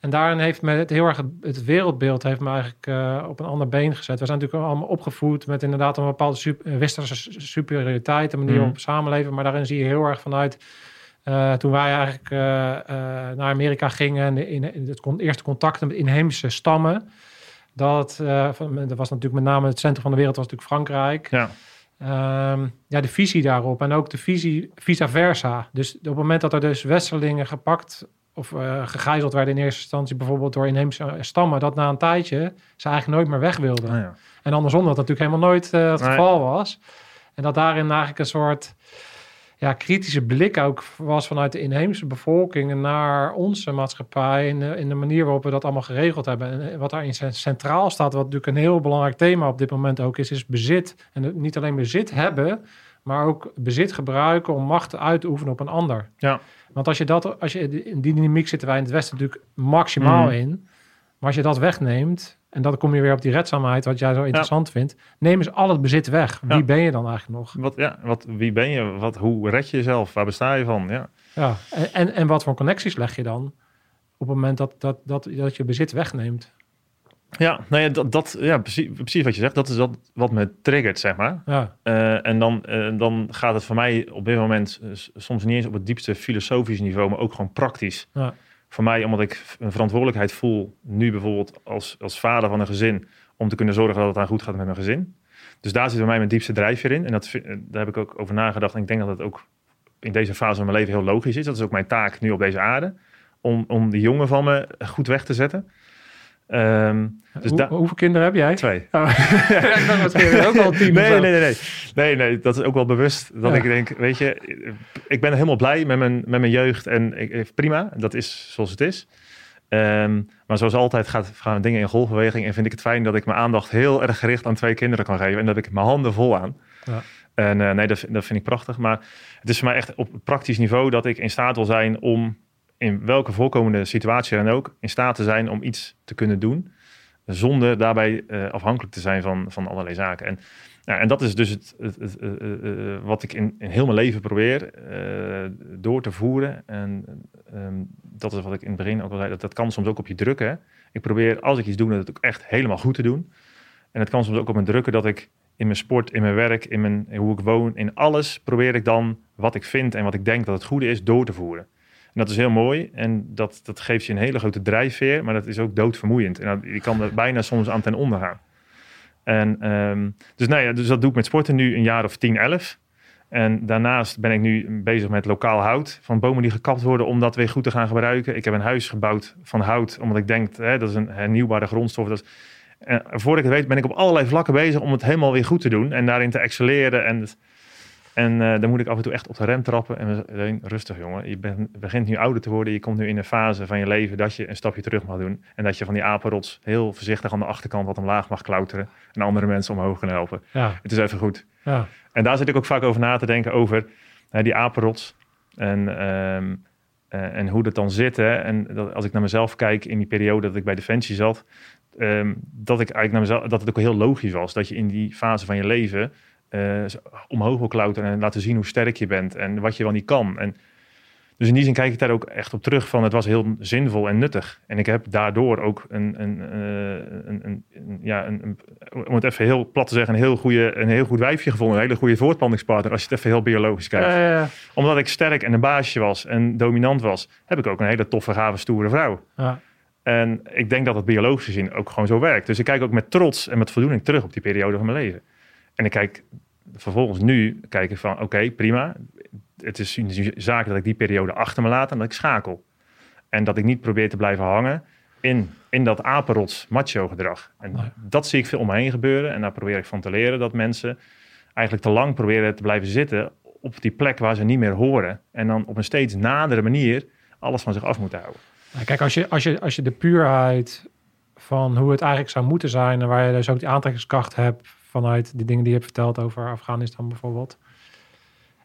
En daarin heeft me het heel erg het, wereldbeeld heeft me eigenlijk eh, op een ander been gezet. We zijn natuurlijk allemaal opgevoed met inderdaad een bepaalde sup- eh, westerse su- superioriteit, een manier Mhm. op samenleven. Maar daarin zie je heel erg vanuit eh, toen wij eigenlijk eh, naar Amerika gingen en in, in het eerste contacten met inheemse stammen. Dat, van, dat was natuurlijk met name het centrum van de wereld was natuurlijk Frankrijk. Ja. Ehm, ja, de visie daarop en ook de visie vice versa. Dus op het moment dat er dus westerlingen gepakt of eh, gegijzeld werden in eerste instantie bijvoorbeeld door inheemse stammen, dat na een tijdje ze eigenlijk nooit meer weg wilden. Ah, ja. En andersom dat natuurlijk helemaal nooit eh, het Nee. geval was. En dat daarin eigenlijk een soort ja, kritische blik ook was vanuit de inheemse bevolking naar onze maatschappij in de, in de manier waarop we dat allemaal geregeld hebben. En eh, wat daarin cen- centraal staat, wat natuurlijk een heel belangrijk thema op dit moment ook is, is bezit. En niet alleen bezit hebben, maar ook bezit gebruiken om macht uit te oefenen op een ander. Ja. Want als je dat, als je in die dynamiek zitten wij in het Westen natuurlijk maximaal Mhm. in. Maar als je dat wegneemt, en dan kom je weer op die redzaamheid, wat jij zo interessant vindt, neem eens al het bezit weg. Wie Ja. ben je dan eigenlijk nog? Wat, ja, wat, wie ben je? Wat, hoe red je jezelf? Waar besta je van? Ja. Ja. En, en, en wat voor connecties leg je dan op het moment dat, dat, dat, dat je bezit wegneemt? Ja, nou ja, dat, dat, ja precies, precies wat je zegt. Dat is dat wat me triggert, zeg maar. Ja, Eh, en dan, eh, dan gaat het voor mij op dit moment eh, soms niet eens op het diepste filosofisch niveau, maar ook gewoon praktisch. Ja. Voor mij, omdat ik een verantwoordelijkheid voel, nu bijvoorbeeld als, als vader van een gezin, om te kunnen zorgen dat het aan goed gaat met mijn gezin. Dus daar zit bij mij mijn diepste drijfveer in. En dat, daar heb ik ook over nagedacht. En ik denk dat het ook in deze fase van mijn leven heel logisch is. Dat is ook mijn taak nu op deze aarde. Om, om de jongen van me goed weg te zetten. Ehm, dus Hoe- hoeveel kinderen heb jij? Twee. Oh. ja, ik dacht misschien ook tien Nee, nee, nee, nee. Nee, nee, dat is ook wel bewust. Dat Ja. ik denk, weet je, ik ben helemaal blij met mijn, met mijn jeugd. En ik, ik- prima, dat is zoals het is. Ehm, maar zoals altijd gaat, gaan dingen in golfbeweging. En vind ik het fijn dat ik mijn aandacht heel erg gericht aan twee kinderen kan geven. En dat ik mijn handen vol aan. Ja. En eh, nee, dat, dat vind ik prachtig. Maar het is voor mij echt op praktisch niveau dat ik in staat wil zijn om in welke voorkomende situatie dan ook in staat te zijn om iets te kunnen doen. Zonder daarbij eh, afhankelijk te zijn van, van allerlei zaken. En, nou, en dat is dus het, het, eh, eh, wat ik in, in heel mijn leven probeer door te voeren. En ehm, dat is wat ik in het begin ook al zei. Dat, dat kan soms ook op je drukken. Ik probeer als ik iets doe, dat ook echt helemaal goed te doen. En het kan soms ook op mijn drukken dat ik in mijn sport, in mijn werk, in, mijn, in hoe ik woon, in alles probeer ik dan wat ik vind en wat ik denk dat het goede is door te voeren. En dat is heel mooi en dat, dat geeft je een hele grote drijfveer, maar dat is ook doodvermoeiend. En je kan er bijna soms aan ten onder gaan. En, ehm, dus, nou ja, dus dat doe ik met sporten nu een jaar of 10, 11. En daarnaast ben ik nu bezig met lokaal hout van bomen die gekapt worden om dat weer goed te gaan gebruiken. Ik heb een huis gebouwd van hout, omdat ik denk hè, dat is een hernieuwbare grondstof. Dat is, en voor ik het weet ben ik op allerlei vlakken bezig om het helemaal weer goed te doen en daarin te excelleren. En, en eh, dan moet ik af en toe echt op de rem trappen en we rustig jongen, je bent, begint nu ouder te worden. Je komt nu in een fase van je leven dat je een stapje terug mag doen. En dat je van die apenrots heel voorzichtig aan de achterkant wat omlaag mag klauteren en andere mensen omhoog kunnen helpen. Ja, Het is even goed. ja. En daar zit ik ook vaak over na te denken over die apenrots. En, ehm, eh, en hoe dat dan zit. Hè. En dat, als ik naar mezelf kijk in die periode dat ik bij Defensie zat. ehm, dat ik eigenlijk naar mezelf, dat het ook heel logisch was. Dat je in die fase van je leven eh, omhoog wil klauteren. En laten zien hoe sterk je bent. En wat je wel niet kan. En dus in die zin kijk ik daar ook echt op terug van het was heel zinvol en nuttig. En ik heb daardoor ook een, een, eh, een, een, ja, een, een- om het even heel plat te zeggen, een heel, goede, een heel goed wijfje gevonden. Een hele goede voortplantingspartner als je het even heel biologisch kijkt. Ja, ja, ja. Omdat ik sterk en een baasje was en dominant was, heb ik ook een hele toffe, gave, stoere vrouw. Ja. En ik denk dat het biologisch gezien ook gewoon zo werkt. Dus ik kijk ook met trots en met voldoening terug op die periode van mijn leven. En ik kijk vervolgens nu, kijk ik van oké, prima. Het is een zaak dat ik die periode achter me laat en dat ik schakel. En dat ik niet probeer te blijven hangen in, in dat apenrots macho gedrag. En dat zie ik veel om me heen gebeuren. En daar probeer ik van te leren dat mensen eigenlijk te lang proberen te blijven zitten op die plek waar ze niet meer horen. En dan op een steeds nadere manier alles van zich af moeten houden. Nou, Kijk, als je, als, je, als je de puurheid van hoe het eigenlijk zou moeten zijn... en waar je dus ook die aantrekkingskracht hebt... vanuit die dingen die je hebt verteld over Afghanistan bijvoorbeeld...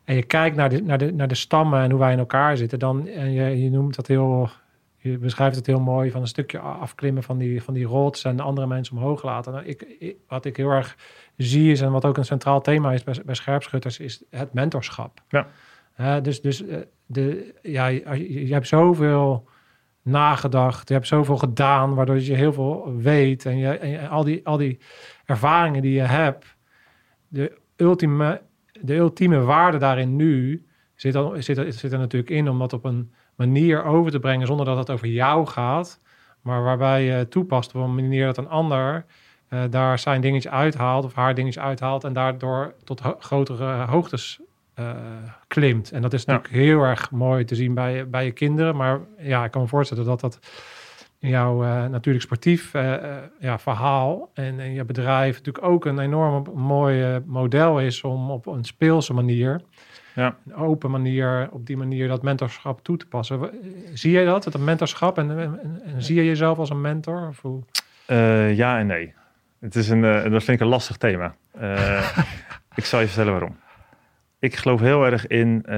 en je kijkt naar de, naar de, naar de stammen en hoe wij in elkaar zitten... dan, en je, je noemt dat heel... Je beschrijft het heel mooi van een stukje afklimmen van die, van die rots... en andere mensen omhoog laten. Nou, ik, ik- wat ik heel erg zie is, en wat ook een centraal thema is bij, bij scherpschutters... is het mentorschap. Ja. Dus dus eh, de, ja, je, je hebt zoveel nagedacht. Je hebt zoveel gedaan, waardoor je heel veel weet. En, je, al, die, al die ervaringen die je hebt. De ultieme, de ultieme waarde daarin nu zit, al, zit, er- zit er natuurlijk in om dat op een manier over te brengen zonder dat het over jou gaat. Maar waarbij je toepast op een manier dat een ander eh, daar zijn dingetje uithaalt of haar dingetje uithaalt en daardoor tot grotere hoogtes eh, klimt. En dat is Ja. natuurlijk heel erg mooi te zien bij, bij je kinderen. Maar ja, ik kan me voorstellen dat dat in jouw eh, natuurlijk sportief eh, eh, ja, verhaal en je bedrijf natuurlijk ook een enorm mooi eh, model is om op een speelse manier, Ja. een open manier, op die manier dat mentorschap toe te passen. Zie jij dat, het mentorschap? En, en, zie je jezelf als een mentor? Of hoe? Eh, ja en nee. Het is een, eh, dat vind ik een lastig thema. Eh, ik zal je vertellen waarom. Ik geloof heel erg in eh,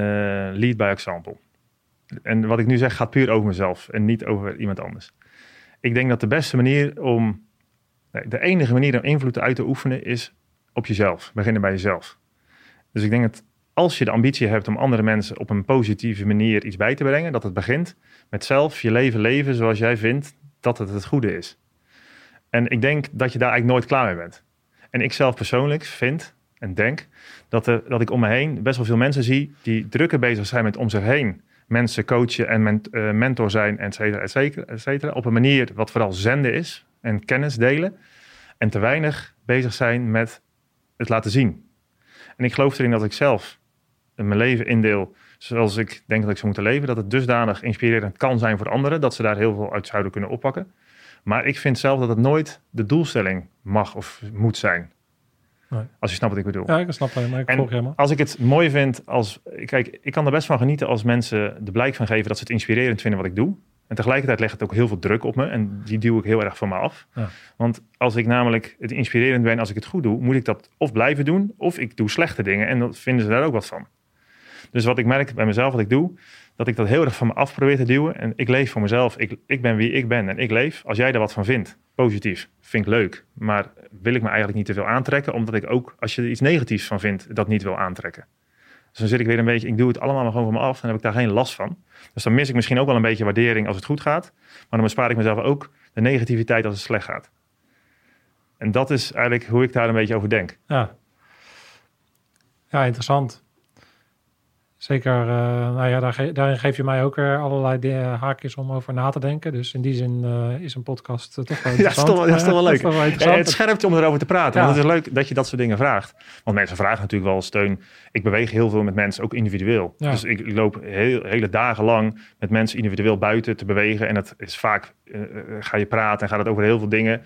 lead by example. En wat ik nu zeg gaat puur over mezelf en niet over iemand anders. Ik denk dat de beste manier om, de enige manier om invloed uit te oefenen is op jezelf. Beginnen bij jezelf. Dus ik denk dat als je de ambitie hebt om andere mensen op een positieve manier iets bij te brengen, dat het begint met zelf je leven leven zoals jij vindt dat het het goede is. En ik denk dat je daar eigenlijk nooit klaar mee bent. En ik zelf persoonlijk vind en denk dat, er, dat ik om me heen best wel veel mensen zie die drukker bezig zijn met om zich heen mensen coachen en ment- eh, mentor zijn, et cetera, et cetera, et cetera. Op een manier wat vooral zenden is en kennis delen. En te weinig bezig zijn met het laten zien. En ik geloof erin dat ik zelf mijn leven indeel zoals ik denk dat ik zou moeten leven. Dat het dusdanig inspirerend kan zijn voor anderen. Dat ze daar heel veel uit zouden kunnen oppakken. Maar ik vind zelf dat het nooit de doelstelling mag of moet zijn. Nee. Als je snapt wat ik bedoel. Ja, ik snap het, maar ik En helemaal. Als ik het mooi vind als. Kijk, ik kan er best van genieten als mensen de blijk van geven dat ze het inspirerend vinden wat ik doe. En tegelijkertijd legt het ook heel veel druk op me. En die duw ik heel erg van me af. Ja. Want als ik namelijk het inspirerend ben, als ik het goed doe, moet ik dat of blijven doen, of ik doe slechte dingen. En dan vinden ze daar ook wat van. Dus wat ik merk bij mezelf, wat ik doe, dat ik dat heel erg van me af probeer te duwen. En ik leef voor mezelf. Ik, ik ben wie ik ben en ik leef. Als jij er wat van vindt, positief, vind ik leuk. Maar wil ik me eigenlijk niet te veel aantrekken, omdat ik ook, als je er iets negatiefs van vindt, dat niet wil aantrekken. Dus dan zit ik weer een beetje, ik doe het allemaal maar gewoon van me af en heb ik daar geen last van. Dus dan mis ik misschien ook wel een beetje waardering als het goed gaat. Maar dan bespaar ik mezelf ook de negativiteit als het slecht gaat. En dat is eigenlijk hoe ik daar een beetje over denk. Ja, ja interessant. Zeker, uh, nou ja, daar ge daarin geef je mij ook weer allerlei de, haakjes om over na te denken. Dus in die zin is een podcast toch wel interessant. ja, dat is toch, dat is toch wel leuk. wel het scherpt je om erover te praten. Ja. Want het is leuk dat je dat soort dingen vraagt. Want mensen vragen natuurlijk wel steun. Ik beweeg heel veel met mensen, ook individueel. Ja. Dus ik, ik loop heel, hele dagen lang met mensen individueel buiten te bewegen. En dat is vaak, ga je praten en gaat het over heel veel dingen.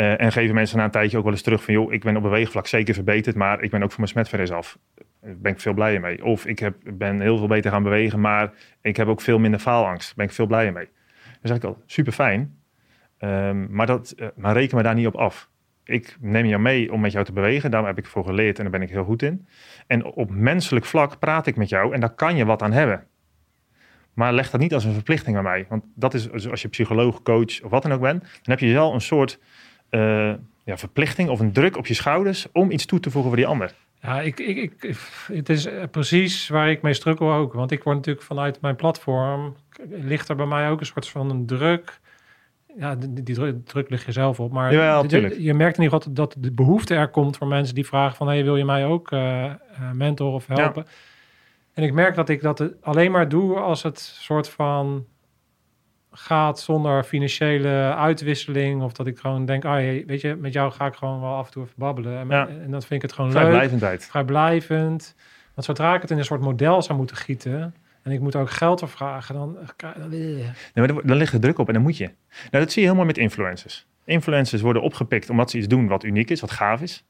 Uh, en geven mensen na een tijdje ook wel eens terug van... joh, ik ben op beweegvlak zeker verbeterd... maar ik ben ook van mijn smetverres af. Daar ben ik veel blijer mee. Of ik heb, ben heel veel beter gaan bewegen... maar ik heb ook veel minder faalangst. Daar ben ik veel blijer mee. Dat is eigenlijk al super fijn. Um, maar, dat, uh, maar reken me daar niet op af. Ik neem jou mee om met jou te bewegen. Daar heb ik voor geleerd en daar ben ik heel goed in. En op menselijk vlak praat ik met jou... en daar kan je wat aan hebben. Maar leg dat niet als een verplichting aan mij. Want dat is als je psycholoog, coach of wat dan ook bent... dan heb je wel een soort uh, ja, verplichting of een druk op je schouders om iets toe te voegen voor die ander. Ja, ik, ik, ik, het is precies waar ik mee struggle ook. Want ik word natuurlijk vanuit mijn platform, ligt er bij mij ook een soort van een druk. Ja, die, die druk, druk ligt je zelf op. Maar je, je, merkt in ieder geval dat de behoefte er komt voor mensen die vragen van... Hey, wil je mij ook uh, mentor of helpen? Ja. En ik merk dat ik dat alleen maar doe als het soort van gaat zonder financiële uitwisseling. Of dat ik gewoon denk, ah, weet je, met jou ga ik gewoon wel af en toe even babbelen. En, ja. en dat vind ik het gewoon Vrijblijvendheid. leuk. Vrijblijvend. Want zodra ik het in een soort model zou moeten gieten... en ik moet ook geld vragen, dan... dan nee, maar dan ligt er druk op en dan moet je. Nou, dat zie je helemaal met influencers. Influencers worden opgepikt omdat ze iets doen wat uniek is, wat gaaf is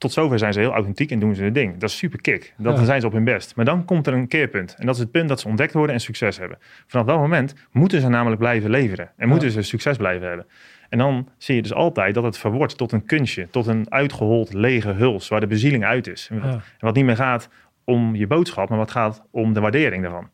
tot zover zijn ze heel authentiek en doen ze hun ding. Dat is super kick. Dat ja. zijn ze op hun best. Maar dan komt er een keerpunt. En dat is het punt dat ze ontdekt worden en succes hebben. Vanaf dat moment moeten ze namelijk blijven leveren. En moeten ze succes blijven hebben. En dan zie je dus altijd dat het verwoordt tot een kunstje. Tot een uitgehold lege huls waar de bezieling uit is. En wat, en wat niet meer gaat om je boodschap, maar wat gaat om de waardering daarvan.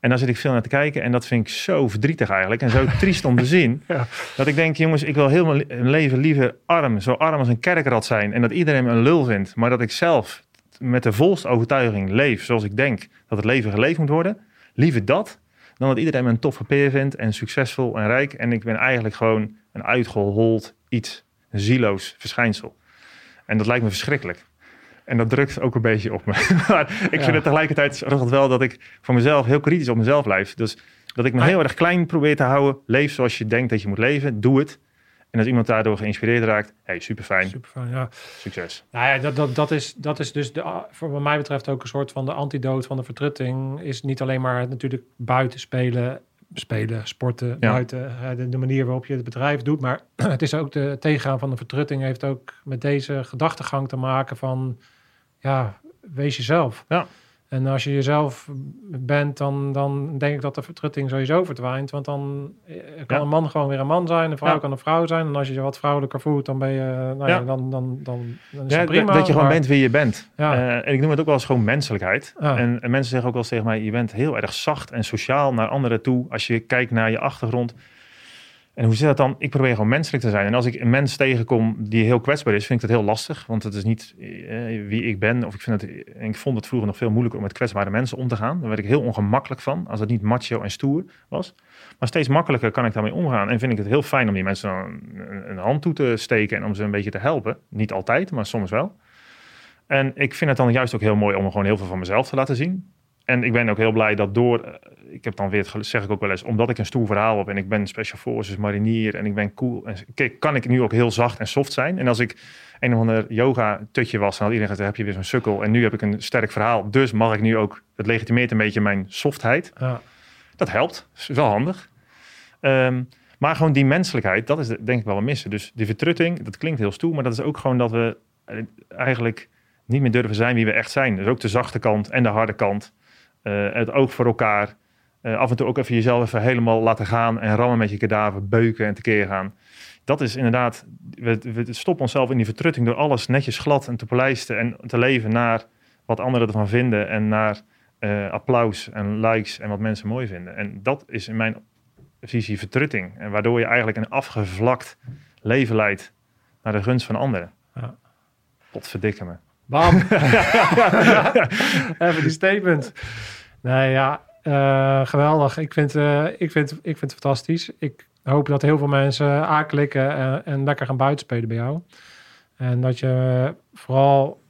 En daar zit ik veel naar te kijken. En dat vind ik zo verdrietig eigenlijk. En zo triest om te zien. Ja. Dat ik denk, jongens, ik wil heel mijn leven liever arm. Zo arm als een kerkrat zijn. En dat iedereen me een lul vindt. Maar dat ik zelf met de volste overtuiging leef zoals ik denk dat het leven geleefd moet worden. Liever dat dan dat iedereen me een toffe peer vindt. En succesvol en rijk. En ik ben eigenlijk gewoon een uitgehold iets. Een zieloos verschijnsel. En dat lijkt me verschrikkelijk. En dat drukt ook een beetje op me. maar ik ja. vind het tegelijkertijd wel dat ik voor mezelf heel kritisch op mezelf blijf. Dus dat ik me heel erg klein probeer te houden. Leef zoals je denkt dat je moet leven. Doe het. En als iemand daardoor geïnspireerd raakt, hey, super fijn. Super fijn, ja. Succes. Nou ja, dat, dat, dat, is, dat is dus de, voor wat mij betreft ook een soort van de antidoot van de vertrutting. Is niet alleen maar natuurlijk buiten spelen, spelen, sporten, ja. buiten. De, de, manier waarop je het bedrijf doet. Maar het is ook de tegengaan van de vertrutting heeft ook met deze gedachtegang te maken van ja, wees jezelf. Ja. En als je jezelf bent, dan, dan denk ik dat de vertrutting sowieso verdwijnt. Want dan kan ja. een man gewoon weer een man zijn, een vrouw ja. kan een vrouw zijn. En als je je wat vrouwelijker voelt, dan ben je, nou ja, dan, dan, dan, dan is ja, het prima. Dat je gewoon bent wie je bent. Ja. Uh, en ik noem het ook wel eens gewoon menselijkheid. En, en, mensen zeggen ook wel eens tegen mij, je bent heel erg zacht en sociaal naar anderen toe. Als je kijkt naar je achtergrond. En hoe zit dat dan? Ik probeer gewoon menselijk te zijn. En als ik een mens tegenkom die heel kwetsbaar is, vind ik dat heel lastig. Want het is niet eh, wie ik ben. Of ik, vind ik vond het vroeger nog veel moeilijker om met kwetsbare mensen om te gaan. Daar werd ik heel ongemakkelijk van. Als het niet macho en stoer was. Maar steeds makkelijker kan ik daarmee omgaan. En vind ik het heel fijn om die mensen een, een hand toe te steken. En om ze een beetje te helpen. Niet altijd, maar soms wel. En ik vind het dan juist ook heel mooi om gewoon heel veel van mezelf te laten zien. En ik ben ook heel blij dat door, ik heb dan weer, zeg ik ook wel eens, omdat ik een stoer verhaal heb en ik ben special forces marinier en ik ben cool. En kijk, kan ik nu ook heel zacht en soft zijn. En als ik een of ander yoga tutje was, dan had iedereen gezegd, heb je weer zo'n sukkel. En nu heb ik een sterk verhaal, dus mag ik nu ook, het legitimeert een beetje mijn softheid. Ja. Dat helpt, is wel handig. Um, maar gewoon die menselijkheid, dat is de, denk ik wel een missen. Dus die vertrutting, dat klinkt heel stoer, maar dat is ook gewoon dat we eigenlijk niet meer durven zijn wie we echt zijn. Dus ook de zachte kant en de harde kant. Uh, het oog voor elkaar. Eh, af en toe ook even jezelf even helemaal laten gaan en rammen met je kadaver, beuken en tekeer gaan. Dat is inderdaad, we, we stoppen onszelf in die vertrutting door alles netjes glad en te polijsten en te leven naar wat anderen ervan vinden en naar eh, applaus en likes en wat mensen mooi vinden. En dat is in mijn visie vertrutting. En waardoor je eigenlijk een afgevlakt leven leidt naar de gunst van anderen. Ja. Potverdikke me. Bam. Even die statement. Nee, ja, eh, geweldig. Ik vind, eh, ik, vind, ik vind het fantastisch. Ik hoop dat heel veel mensen aanklikken en, en lekker gaan buitenspelen bij jou. En dat je vooral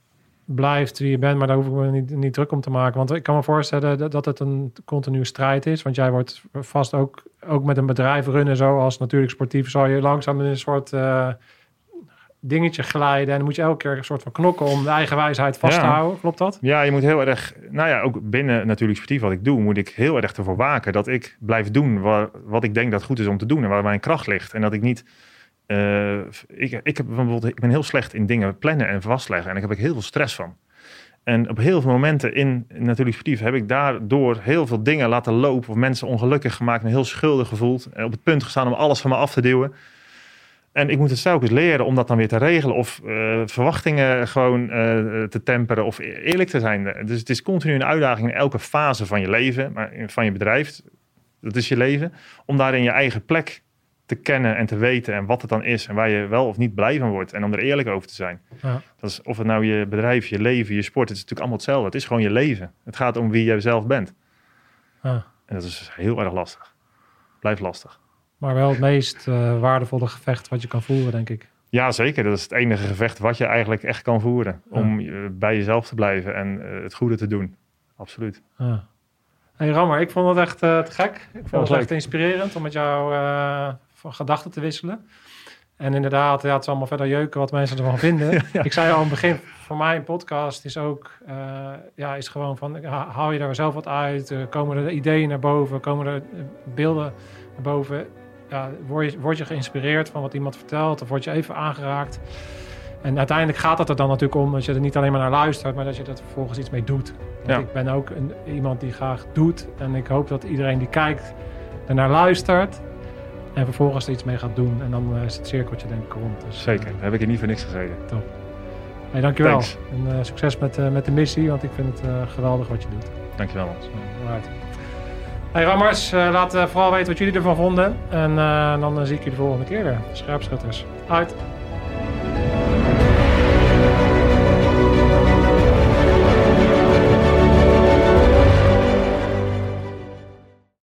blijft wie je bent, maar daar hoef ik me niet, niet druk om te maken. Want ik kan me voorstellen dat, dat het een continue strijd is. Want jij wordt vast ook, ook met een bedrijf runnen, zoals natuurlijk sportief, zal je langzaam in een soort eh, dingetje glijden. En dan moet je elke keer een soort van knokken om de eigen wijsheid vast te houden. Klopt dat? Ja, je moet heel erg, nou ja, ook binnen natuurlijk sportief wat ik doe, moet ik heel erg ervoor waken dat ik blijf doen wat, wat ik denk dat goed is om te doen en waar mijn kracht ligt. En dat ik niet, eh, ik, ik, heb bijvoorbeeld, ik ben heel slecht in dingen plannen en vastleggen en daar heb ik heel veel stress van. En op heel veel momenten in natuurlijk sportief heb ik daardoor heel veel dingen laten lopen of mensen ongelukkig gemaakt en heel schuldig gevoeld. En op het punt gestaan om alles van me af te duwen. En ik moet het telkens leren om dat dan weer te regelen of eh, verwachtingen gewoon eh, te temperen of e- eerlijk te zijn. Dus het is continu een uitdaging in elke fase van je leven, maar van je bedrijf, dat is je leven, om daarin je eigen plek te kennen en te weten en wat het dan is en waar je wel of niet blij van wordt en om er eerlijk over te zijn. Ja. Dat is, of het nou je bedrijf, je leven, je sport, het is natuurlijk allemaal hetzelfde. Het is gewoon je leven. Het gaat om wie jij zelf bent. Ja. En dat is heel erg lastig. Blijft lastig. Maar wel het meest eh, waardevolle gevecht wat je kan voeren, denk ik. Ja, zeker. Dat is het enige gevecht wat je eigenlijk echt kan voeren. Om eh, bij jezelf te blijven en eh, het goede te doen. Absoluut. Ja. Hey Rammer, ik vond het echt te gek. Ik vond het echt leuk. inspirerend om met jou van gedachten te wisselen. En inderdaad, ja, het is allemaal verder jeuken wat mensen ervan vinden. Ik zei al aan het begin, voor mij een podcast is ook, ja, is gewoon van, ha- haal je daar zelf wat uit? Komen er ideeën naar boven? Komen er beelden naar boven? Ja, word, je, word je geïnspireerd van wat iemand vertelt? Of word je even aangeraakt? En uiteindelijk gaat het er dan natuurlijk om dat je er niet alleen maar naar luistert, maar dat je er vervolgens iets mee doet. Ja. ik ben ook een, iemand die graag doet. En ik hoop dat iedereen die kijkt er naar luistert. En vervolgens er iets mee gaat doen. En dan eh, is het cirkeltje denk ik rond. Dus, Zeker. Daar heb ik hier niet voor niks gezeten. Hey, dankjewel. Thanks. En eh, succes met, eh, met de missie, want ik vind het eh, geweldig wat je doet. Dankjewel. Hans. So, alright. Hey Rammers, eh, laat eh, vooral weten wat jullie ervan vonden. En eh, dan zie ik jullie de volgende keer weer. Scherpschutters, uit!